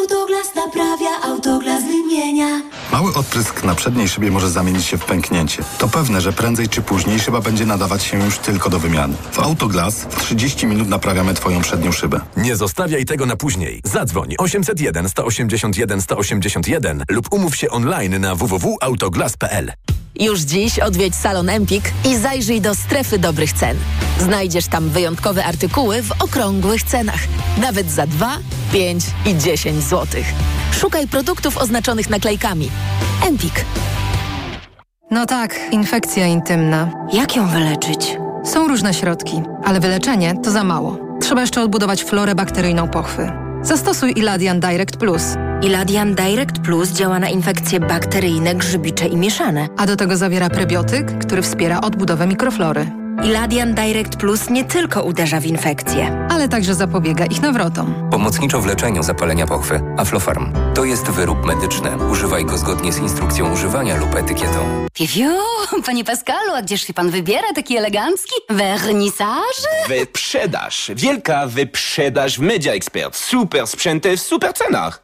S25: Autoglas naprawia, autoglas wymienia.
S26: Mały odprysk na przedniej szybie może zamienić się w pęknięcie. To pewne, że prędzej czy później szyba będzie nadawać się już tylko do wymiany. W Autoglas w 30 minut naprawiamy Twoją przednią szybę.
S27: Nie zostawiaj tego na później. Zadzwoń 801 181 181 lub umów się online na www.autoglas.pl.
S28: Już dziś odwiedź salon Empik i zajrzyj do strefy dobrych cen. Znajdziesz tam wyjątkowe artykuły w okrągłych cenach. Nawet za 2, 5 i 10 zł. Szukaj produktów oznaczonych naklejkami. Empik.
S7: No tak, infekcja intymna.
S28: Jak ją wyleczyć?
S7: Są różne środki, ale wyleczenie to za mało. Trzeba jeszcze odbudować florę bakteryjną pochwy. Zastosuj Iladian Direct Plus.
S28: Iladian Direct Plus działa na infekcje bakteryjne, grzybicze i mieszane.
S7: A do tego zawiera prebiotyk, który wspiera odbudowę mikroflory.
S28: Iladian Direct Plus nie tylko uderza w infekcje,
S7: ale także zapobiega ich nawrotom.
S29: Pomocniczo w leczeniu zapalenia pochwy. Aflofarm. To jest wyrób medyczny. Używaj go zgodnie z instrukcją używania lub etykietą.
S15: Fiu, panie Pascalu, a gdzież się pan wybiera taki elegancki? Wernisaż?
S30: Wyprzedaż. Wielka wyprzedaż w Media Expert. Super sprzęty w super cenach.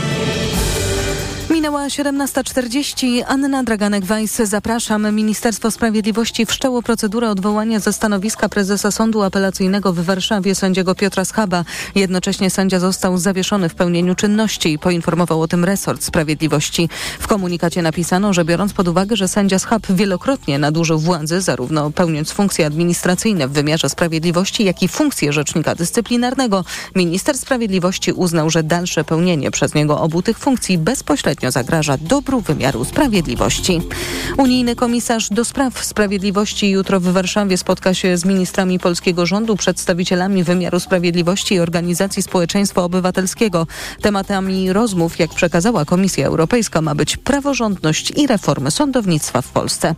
S16: Minęła 17.40. Anna Draganek-Weiss. Zapraszam. Ministerstwo Sprawiedliwości wszczęło procedurę odwołania ze stanowiska prezesa Sądu Apelacyjnego w Warszawie sędziego Piotra Schaba. Jednocześnie sędzia został zawieszony w pełnieniu czynności. Poinformował o tym resort Sprawiedliwości. W komunikacie napisano, że biorąc pod uwagę, że sędzia Schab wielokrotnie nadużył władzy, zarówno pełniąc funkcje administracyjne w wymiarze sprawiedliwości, jak i funkcję rzecznika dyscyplinarnego, minister sprawiedliwości uznał, że dalsze pełnienie przez niego obu tych funkcji bezpośrednio zagraża dobru wymiaru sprawiedliwości. Unijny komisarz do spraw sprawiedliwości jutro w Warszawie spotka się z ministrami polskiego rządu, przedstawicielami wymiaru sprawiedliwości i organizacji społeczeństwa obywatelskiego. Tematami rozmów, jak przekazała Komisja Europejska, ma być praworządność i reformy sądownictwa w Polsce.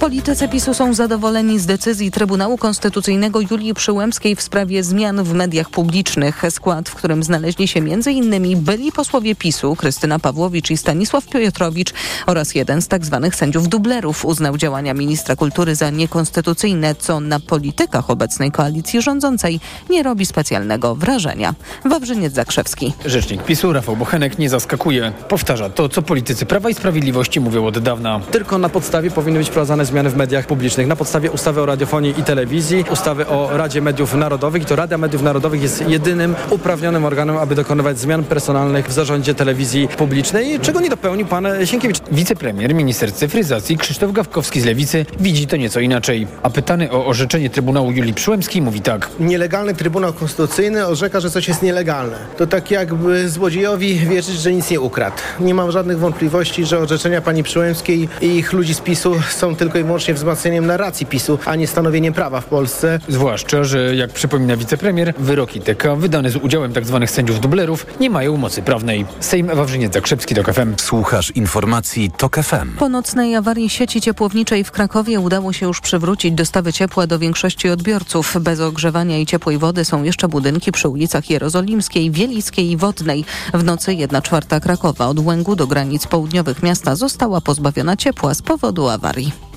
S16: Politycy PiSu są zadowoleni z decyzji Trybunału Konstytucyjnego Julii Przyłębskiej w sprawie zmian w mediach publicznych. Skład, w którym znaleźli się m.in. byli posłowie PiSu Krystyna Pawłowicz i Stanisław Piotrowicz oraz jeden z tzw. Tak sędziów dublerów uznał działania ministra kultury za niekonstytucyjne, co na politykach obecnej koalicji rządzącej nie robi specjalnego wrażenia. Wawrzyniec Zakrzewski.
S31: Rzecznik PiSu Rafał Bochenek nie zaskakuje. Powtarza to, co politycy Prawa i Sprawiedliwości mówią od dawna.
S32: Tylko na podstawie powinny być wprowadzane zmiany w mediach publicznych. Na podstawie ustawy o radiofonii i telewizji, ustawy o Radzie Mediów Narodowych i to Rada Mediów Narodowych jest jedynym uprawnionym organem, aby dokonywać zmian personalnych w zarządzie telewizji publicznej, czego nie dopełnił pan Sienkiewicz.
S31: Wicepremier, minister cyfryzacji Krzysztof Gawkowski z Lewicy widzi to nieco inaczej. A pytany o orzeczenie Trybunału Julii Przyłębskiej mówi tak.
S33: Nielegalny Trybunał Konstytucyjny orzeka, że coś jest nielegalne. To tak jakby złodziejowi wierzyć, że nic nie ukradł. Nie mam żadnych wątpliwości, że orzeczenia pani Przyłębskiej i ich ludzi z PiSu są tylko i wyłącznie wzmacnianiem narracji PiSu, a nie stanowieniem prawa w Polsce.
S31: Zwłaszcza, że jak przypomina wicepremier, wyroki TK wydane z udziałem tzw. sędziów dublerów nie mają mocy prawnej. Sejm Wawrzyniec Zakrzewski, TOK FM.
S3: Słuchasz informacji TOK FM.
S16: Po nocnej awarii sieci ciepłowniczej w Krakowie udało się już przywrócić dostawy ciepła do większości odbiorców. Bez ogrzewania i ciepłej wody są jeszcze budynki przy ulicach Jerozolimskiej, Wielickiej i Wodnej. W nocy 1 czwarta Krakowa od Łęgu do granic południowych miasta została pozbawiona ciepła z powodu awarii.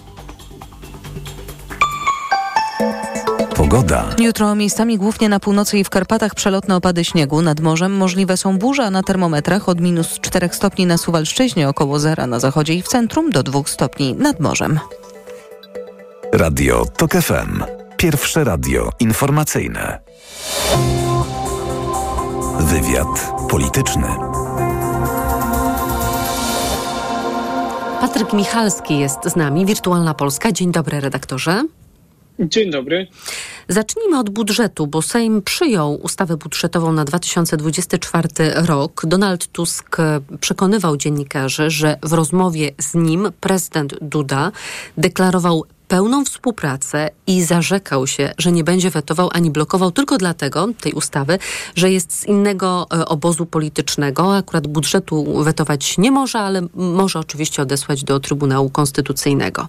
S3: Pogoda.
S16: Jutro miejscami głównie na północy i w Karpatach przelotne opady śniegu. Nad morzem możliwe są burze, a na termometrach od minus 4 stopni na Suwalszczyźnie, około zera na zachodzie i w centrum do 2 stopni nad morzem.
S3: Radio TOK FM. Pierwsze radio informacyjne. Wywiad polityczny.
S1: Patryk Michalski jest z nami, Wirtualna Polska. Dzień dobry, redaktorze.
S34: Dzień dobry.
S1: Zacznijmy od budżetu, bo Sejm przyjął ustawę budżetową na 2024 rok. Donald Tusk przekonywał dziennikarzy, że w rozmowie z nim prezydent Duda deklarował pełną współpracę i zarzekał się, że nie będzie wetował ani blokował tylko dlatego tej ustawy, że jest z innego e, obozu politycznego. Akurat budżetu wetować nie może, ale może oczywiście odesłać do Trybunału Konstytucyjnego.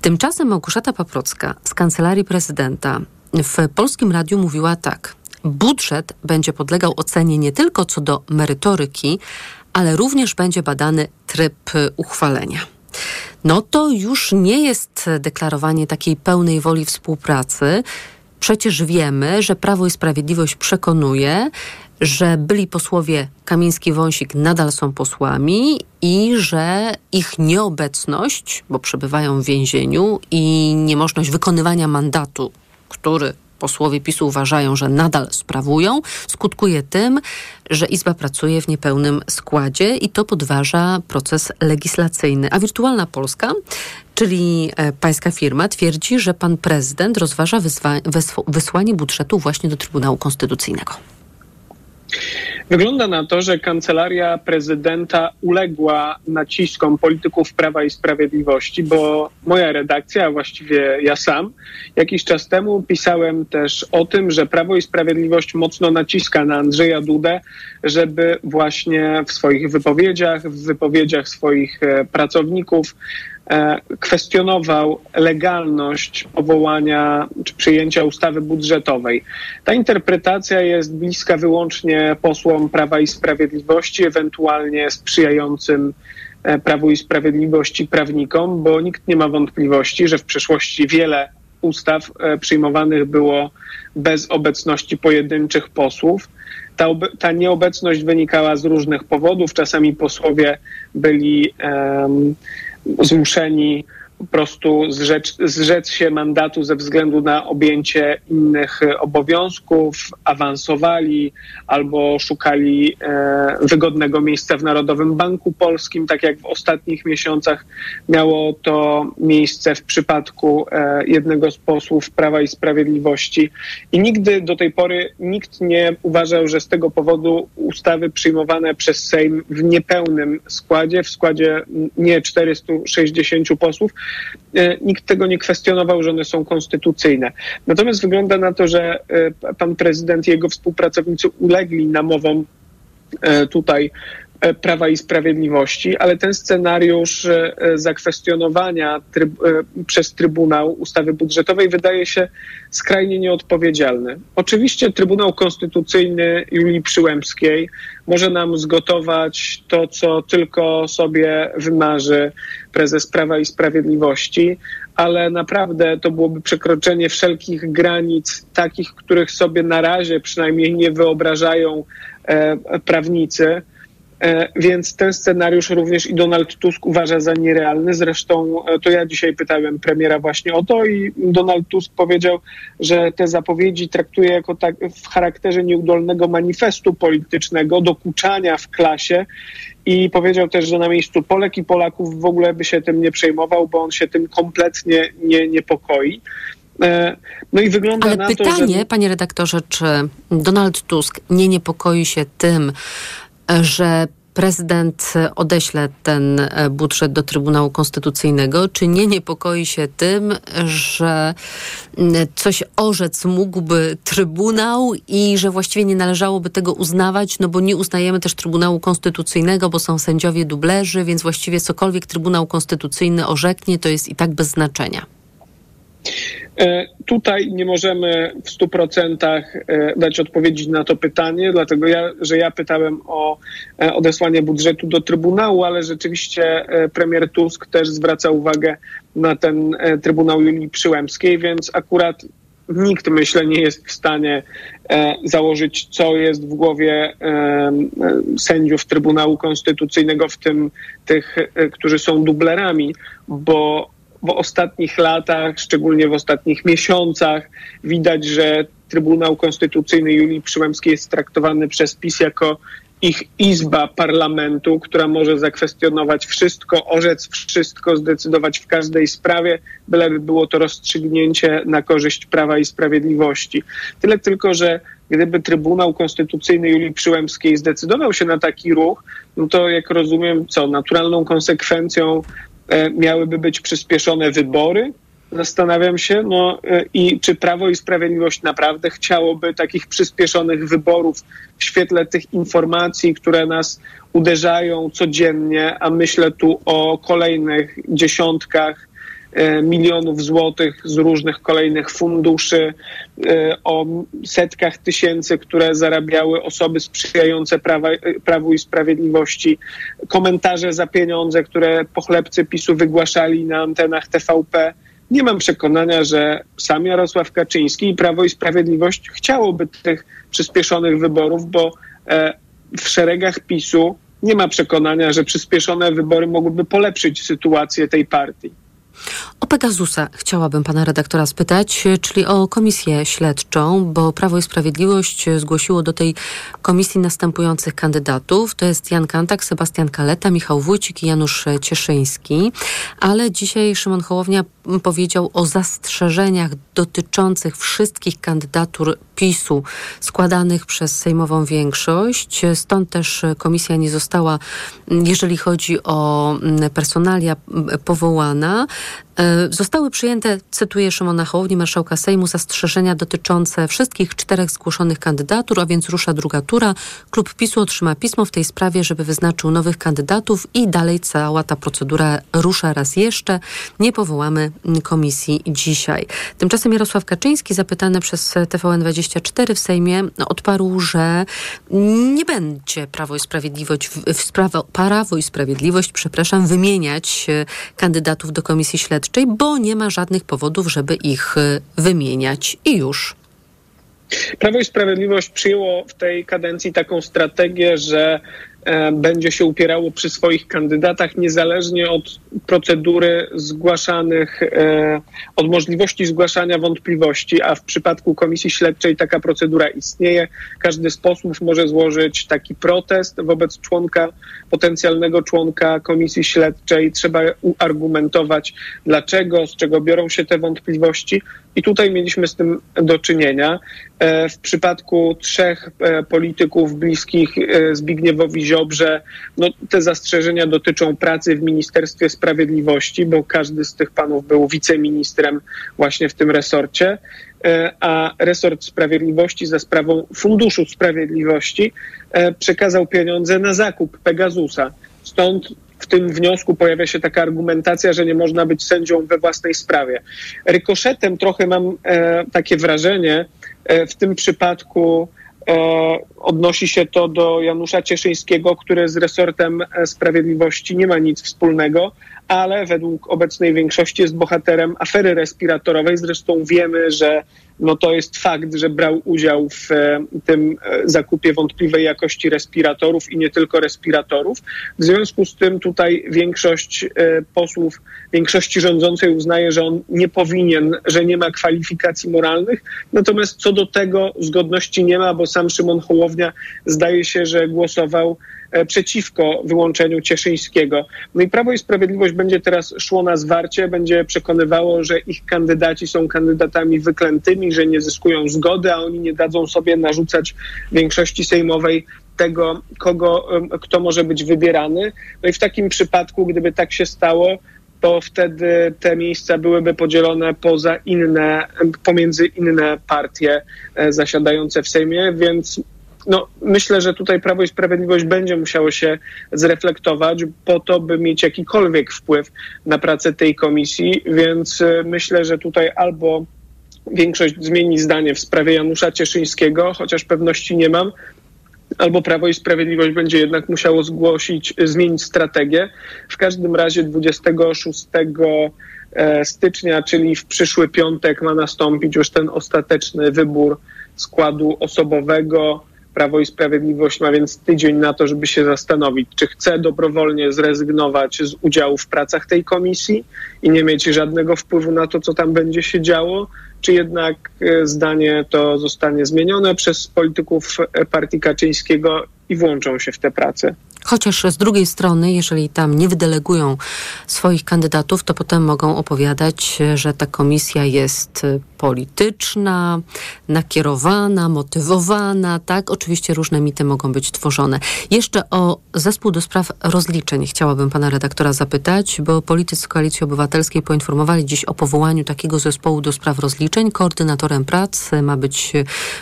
S1: Tymczasem Małgorzata Paprocka z Kancelarii Prezydenta w Polskim Radiu mówiła tak. Budżet będzie podlegał ocenie nie tylko co do merytoryki, ale również będzie badany tryb uchwalenia no to już nie jest deklarowanie takiej pełnej woli współpracy. Przecież wiemy, że Prawo i Sprawiedliwość przekonuje, że byli posłowie Kamiński-Wąsik nadal są posłami i że ich nieobecność, bo przebywają w więzieniu i niemożność wykonywania mandatu, który posłowie PiSu uważają, że nadal sprawują, skutkuje tym, że Izba pracuje w niepełnym składzie i to podważa proces legislacyjny. A Wirtualna Polska, czyli e, pańska firma, twierdzi, że pan prezydent rozważa wysłanie budżetu właśnie do Trybunału Konstytucyjnego.
S34: Wygląda na to, że kancelaria prezydenta uległa naciskom polityków Prawa i Sprawiedliwości, bo moja redakcja, a właściwie ja sam, jakiś czas temu pisałem też o tym, że Prawo i Sprawiedliwość mocno naciska na Andrzeja Dudę, żeby właśnie w swoich wypowiedziach, w wypowiedziach swoich e, pracowników kwestionował legalność powołania czy przyjęcia ustawy budżetowej. Ta interpretacja jest bliska wyłącznie posłom Prawa i Sprawiedliwości, ewentualnie sprzyjającym e, Prawu i Sprawiedliwości prawnikom, bo nikt nie ma wątpliwości, że w przeszłości wiele ustaw e, przyjmowanych było bez obecności pojedynczych posłów. Ta, ta nieobecność wynikała z różnych powodów. Czasami posłowie byli um, zmuszeni po prostu zrzec, zrzec się mandatu ze względu na objęcie innych obowiązków, awansowali albo szukali e, wygodnego miejsca w Narodowym Banku Polskim, tak jak w ostatnich miesiącach miało to miejsce w przypadku e, jednego z posłów Prawa i Sprawiedliwości. I nigdy do tej pory nikt nie uważał, że z tego powodu ustawy przyjmowane przez Sejm w niepełnym składzie, w składzie nie 460 posłów, nikt tego nie kwestionował, że one są konstytucyjne. Natomiast wygląda na to, że e, pan prezydent i jego współpracownicy ulegli namowom e, tutaj e, Prawa i Sprawiedliwości, ale ten scenariusz e, zakwestionowania tryb, e, przez Trybunał ustawy budżetowej wydaje się skrajnie nieodpowiedzialny. Oczywiście Trybunał Konstytucyjny Julii Przyłębskiej może nam zgotować to, co tylko sobie wymarzy prezes Prawa i Sprawiedliwości, ale naprawdę to byłoby przekroczenie wszelkich granic, takich, których sobie na razie przynajmniej nie wyobrażają e, prawnicy. E, Więc ten scenariusz również i Donald Tusk uważa za nierealny. Zresztą e, to ja dzisiaj pytałem premiera właśnie o to i Donald Tusk powiedział, że te zapowiedzi traktuje jako tak w charakterze nieudolnego manifestu politycznego, dokuczania w klasie i powiedział też, że na miejscu Polek i Polaków w ogóle by się tym nie przejmował, bo on się tym kompletnie nie niepokoi. E, No i wygląda
S1: Ale
S34: na
S1: pytanie,
S34: to, że...
S1: panie redaktorze, czy Donald Tusk nie niepokoi się tym, że prezydent odeśle ten e, budżet do Trybunału Konstytucyjnego, czy nie niepokoi się tym, że coś orzec mógłby Trybunał i że właściwie nie należałoby tego uznawać, no bo nie uznajemy też Trybunału Konstytucyjnego, bo są sędziowie dublerzy, więc właściwie cokolwiek Trybunał Konstytucyjny orzeknie, to jest i tak bez znaczenia.
S34: E, Tutaj nie możemy w 100% e, dać odpowiedzi na to pytanie, dlatego ja, że ja pytałem o e, odesłanie budżetu do Trybunału, ale rzeczywiście premier Tusk też zwraca uwagę na ten Trybunał Julii Przyłębskiej, więc akurat nikt, myślę, nie jest w stanie założyć, co jest w głowie sędziów Trybunału Konstytucyjnego, w tym tych, którzy są dublerami, bo w ostatnich latach, szczególnie w ostatnich miesiącach, widać, że Trybunał Konstytucyjny Julii Przyłębskiej jest traktowany przez PiS jako ich izba parlamentu, która może zakwestionować wszystko, orzec wszystko, zdecydować w każdej sprawie, byleby było to rozstrzygnięcie na korzyść Prawa i Sprawiedliwości. Tyle tylko, że gdyby Trybunał Konstytucyjny Julii Przyłębskiej zdecydował się na taki ruch, no to jak rozumiem, co naturalną konsekwencją miałyby być przyspieszone wybory. Zastanawiam się, no e, i czy Prawo i Sprawiedliwość naprawdę chciałoby takich przyspieszonych wyborów w świetle tych informacji, które nas uderzają codziennie, a myślę tu o kolejnych dziesiątkach e, milionów złotych z różnych kolejnych funduszy, e, o setkach tysięcy, które zarabiały osoby sprzyjające prawa, e, Prawu i Sprawiedliwości, komentarze za pieniądze, które pochlebcy PiSu wygłaszali na antenach TVP. Nie mam przekonania, że sam Jarosław Kaczyński i Prawo i Sprawiedliwość chciałoby tych przyspieszonych wyborów, bo e, w szeregach PiSu nie ma przekonania, że przyspieszone wybory mogłyby polepszyć sytuację tej partii.
S1: O Pegasusa chciałabym pana redaktora spytać, czyli o komisję śledczą, bo Prawo i Sprawiedliwość zgłosiło do tej komisji następujących kandydatów. To jest Jan Kantak, Sebastian Kaleta, Michał Wójcik i Janusz Cieszyński. Ale dzisiaj Szymon Hołownia powiedział o zastrzeżeniach dotyczących wszystkich kandydatur PiSu składanych przez sejmową większość. Stąd też komisja nie została, jeżeli chodzi o personalia, powołana. E, Zostały przyjęte, cytuję Szymona Hołowni, marszałka Sejmu, zastrzeżenia dotyczące wszystkich czterech zgłoszonych kandydatur, a więc rusza druga tura. Klub PiSu otrzyma pismo w tej sprawie, żeby wyznaczył nowych kandydatów i dalej cała ta procedura rusza raz jeszcze. Nie powołamy komisji dzisiaj. Tymczasem Jarosław Kaczyński, zapytany przez TVN24 w Sejmie, odparł, że nie będzie Prawo i Sprawiedliwość, w, w Prawo i Sprawiedliwość, przepraszam, wymieniać e, kandydatów do komisji śledczej, bo nie ma żadnych powodów, żeby ich e, wymieniać. I już.
S34: Prawo i Sprawiedliwość przyjęło w tej kadencji taką strategię, że będzie się upierało przy swoich kandydatach, niezależnie od procedury zgłaszanych, e, od możliwości zgłaszania wątpliwości, a w przypadku komisji śledczej taka procedura istnieje. Każdy z posłów może złożyć taki protest wobec członka, potencjalnego członka komisji śledczej. Trzeba uargumentować, dlaczego, z czego biorą się te wątpliwości. I tutaj mieliśmy z tym do czynienia. E, W przypadku trzech e, polityków bliskich e, Zbigniewowi Ziobrze, no, te zastrzeżenia dotyczą pracy w Ministerstwie Sprawiedliwości, bo każdy z tych panów był wiceministrem właśnie w tym resorcie, a resort Sprawiedliwości za sprawą Funduszu Sprawiedliwości przekazał pieniądze na zakup Pegasusa. Stąd w tym wniosku pojawia się taka argumentacja, że nie można być sędzią we własnej sprawie. Rykoszetem trochę mam e, takie wrażenie e, w tym przypadku e, odnosi się to do Janusza Cieszyńskiego, który z resortem e, sprawiedliwości nie ma nic wspólnego, ale według obecnej większości jest bohaterem afery respiratorowej. Zresztą wiemy, że no to jest fakt, że brał udział w e, tym e, zakupie wątpliwej jakości respiratorów i nie tylko respiratorów. W związku z tym tutaj większość e, posłów, większości rządzącej uznaje, że on nie powinien, że nie ma kwalifikacji moralnych. Natomiast co do tego zgodności nie ma, bo sam Szymon Hołownia zdaje się, że głosował przeciwko wyłączeniu Cieszyńskiego. No i Prawo i Sprawiedliwość będzie teraz szło na zwarcie, będzie przekonywało, że ich kandydaci są kandydatami wyklętymi, że nie zyskują zgody, a oni nie dadzą sobie narzucać większości sejmowej tego, kogo, kto może być wybierany. No i w takim przypadku, gdyby tak się stało, to wtedy te miejsca byłyby podzielone poza inne, pomiędzy inne partie e, zasiadające w Sejmie, więc no, myślę, że tutaj Prawo i Sprawiedliwość będzie musiało się zreflektować po to, by mieć jakikolwiek wpływ na pracę tej komisji, więc e, myślę, że tutaj albo większość zmieni zdanie w sprawie Janusza Cieszyńskiego, chociaż pewności nie mam, albo Prawo i Sprawiedliwość będzie jednak musiało zgłosić, zmienić strategię. W każdym razie 26 e, stycznia, czyli w przyszły piątek ma nastąpić już ten ostateczny wybór składu osobowego. Prawo i Sprawiedliwość ma więc tydzień na to, żeby się zastanowić, czy chce dobrowolnie zrezygnować z udziału w pracach tej komisji i nie mieć żadnego wpływu na to, co tam będzie się działo, czy jednak e, zdanie to zostanie zmienione przez polityków partii Kaczyńskiego i włączą się w te prace.
S1: Chociaż z drugiej strony, jeżeli tam nie wydelegują swoich kandydatów, to potem mogą opowiadać, że ta komisja jest y, polityczna, nakierowana, motywowana, tak? Oczywiście różne mity mogą być tworzone. Jeszcze o zespół do spraw rozliczeń chciałabym pana redaktora zapytać, bo politycy Koalicji Obywatelskiej poinformowali dziś o powołaniu takiego zespołu do spraw rozliczeń. Koordynatorem prac ma być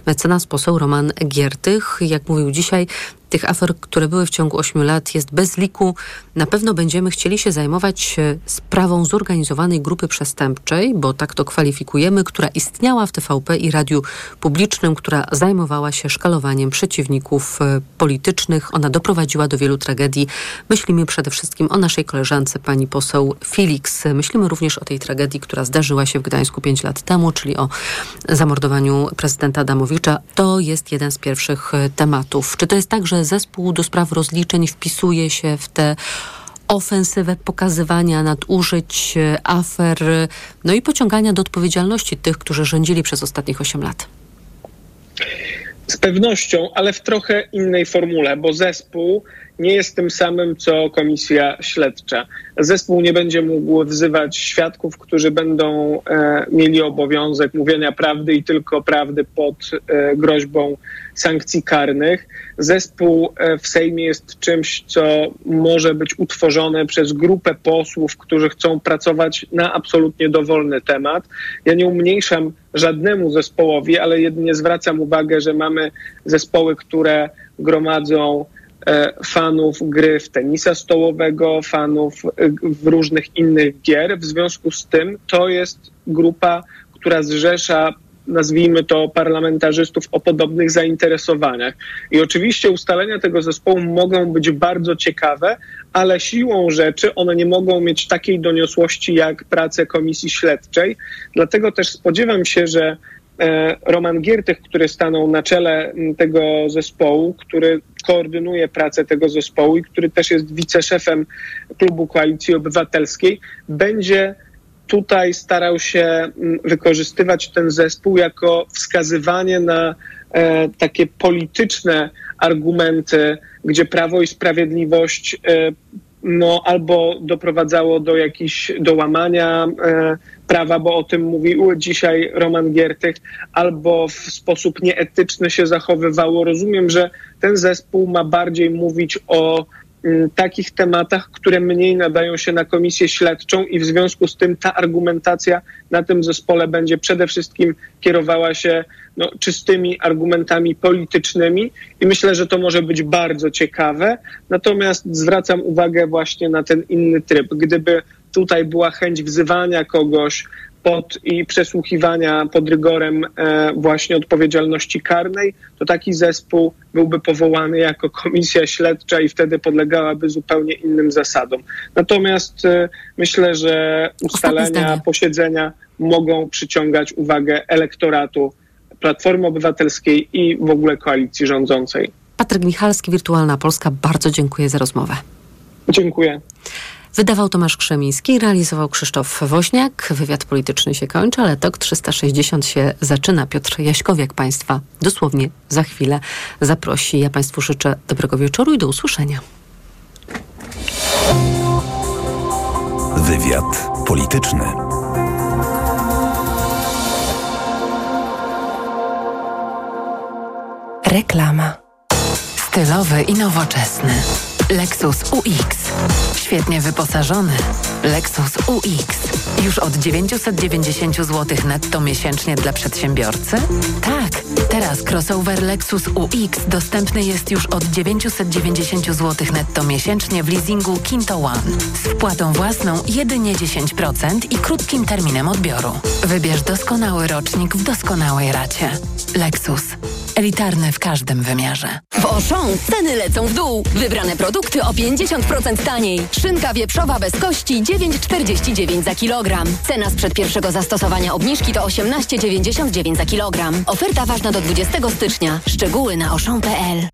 S1: mecenas poseł Roman Giertych. Jak mówił dzisiaj, tych afer, które były w ciągu 8 lat, jest bez liku. Na pewno będziemy chcieli się zajmować e, sprawą zorganizowanej grupy przestępczej, bo tak to kwalifikujemy, która istniała w TVP i Radiu Publicznym, która zajmowała się szkalowaniem przeciwników e, politycznych. Ona doprowadziła do wielu tragedii. Myślimy przede wszystkim o naszej koleżance, pani poseł Felix. Myślimy również o tej tragedii, która zdarzyła się w Gdańsku 5 lat temu, czyli o zamordowaniu prezydenta Adamowicza. To jest jeden z pierwszych e, tematów. Czy to jest tak, że zespół do spraw rozliczeń wpisuje się w te ofensywę pokazywania nadużyć, e, afer, no i pociągania do odpowiedzialności tych, którzy rządzili przez ostatnich 8 lat?
S34: Z pewnością, ale w trochę innej formule, bo zespół nie jest tym samym, co komisja śledcza. Zespół nie będzie mógł wzywać świadków, którzy będą e, mieli obowiązek mówienia prawdy i tylko prawdy pod e, groźbą sankcji karnych. Zespół e, w Sejmie jest czymś, co może być utworzone przez grupę posłów, którzy chcą pracować na absolutnie dowolny temat. Ja nie umniejszam żadnemu zespołowi, ale jedynie zwracam uwagę, że mamy zespoły, które gromadzą fanów gry w tenisa stołowego, fanów e, w różnych innych gier. W związku z tym to jest grupa, która zrzesza nazwijmy to parlamentarzystów o podobnych zainteresowaniach. I oczywiście ustalenia tego zespołu mogą być bardzo ciekawe, ale siłą rzeczy one nie mogą mieć takiej doniosłości jak prace komisji śledczej. Dlatego też spodziewam się, że e, Roman Giertych, który stanął na czele tego zespołu, który koordynuje pracę tego zespołu i który też jest wiceszefem klubu Koalicji Obywatelskiej, będzie tutaj starał się wykorzystywać ten zespół jako wskazywanie na e, takie polityczne argumenty, gdzie Prawo i Sprawiedliwość e, no, albo doprowadzało do jakichś do łamania e, prawa, bo o tym mówił dzisiaj Roman Giertych, albo w sposób nieetyczny się zachowywało. Rozumiem, że ten zespół ma bardziej mówić o mm, takich tematach, które mniej nadają się na komisję śledczą i w związku z tym ta argumentacja na tym zespole będzie przede wszystkim kierowała się no, czystymi argumentami politycznymi i myślę, że to może być bardzo ciekawe. Natomiast zwracam uwagę właśnie na ten inny tryb. Gdyby tutaj była chęć wzywania kogoś pod i przesłuchiwania pod rygorem e, właśnie odpowiedzialności karnej, to taki zespół byłby powołany jako komisja śledcza i wtedy podlegałaby zupełnie innym zasadom. Natomiast e, myślę, że ustalenia posiedzenia mogą przyciągać uwagę elektoratu Platformy Obywatelskiej i w ogóle koalicji rządzącej.
S1: Patryk Michalski, Wirtualna Polska, bardzo dziękuję za rozmowę.
S34: Dziękuję.
S1: Wydawał Tomasz Krzemiński, realizował Krzysztof Woźniak. Wywiad polityczny się kończy, ale TOK 360 się zaczyna. Piotr Jaśkowiak Państwa dosłownie za chwilę zaprosi. Ja Państwu życzę dobrego wieczoru i do usłyszenia.
S3: Wywiad polityczny.
S9: Reklama. Stylowy i nowoczesny. Lexus UX. Świetnie wyposażony. Lexus UX. Już od 990 zł netto miesięcznie dla przedsiębiorcy? Tak. Teraz crossover Lexus UX dostępny jest już od 990 zł netto miesięcznie w leasingu Kinto One. Z wpłatą własną jedynie 10% i krótkim terminem odbioru. Wybierz doskonały rocznik w doskonałej racie. Lexus. Elitarny w każdym wymiarze.
S35: W Auchan ceny lecą w dół. Wybrane produkty o 50% taniej. Szynka wieprzowa bez kości 9,49 za kilogram. Cena sprzed pierwszego zastosowania obniżki to 18,99 za kilogram. Oferta ważna do 20 stycznia. Szczegóły na auchan.pl.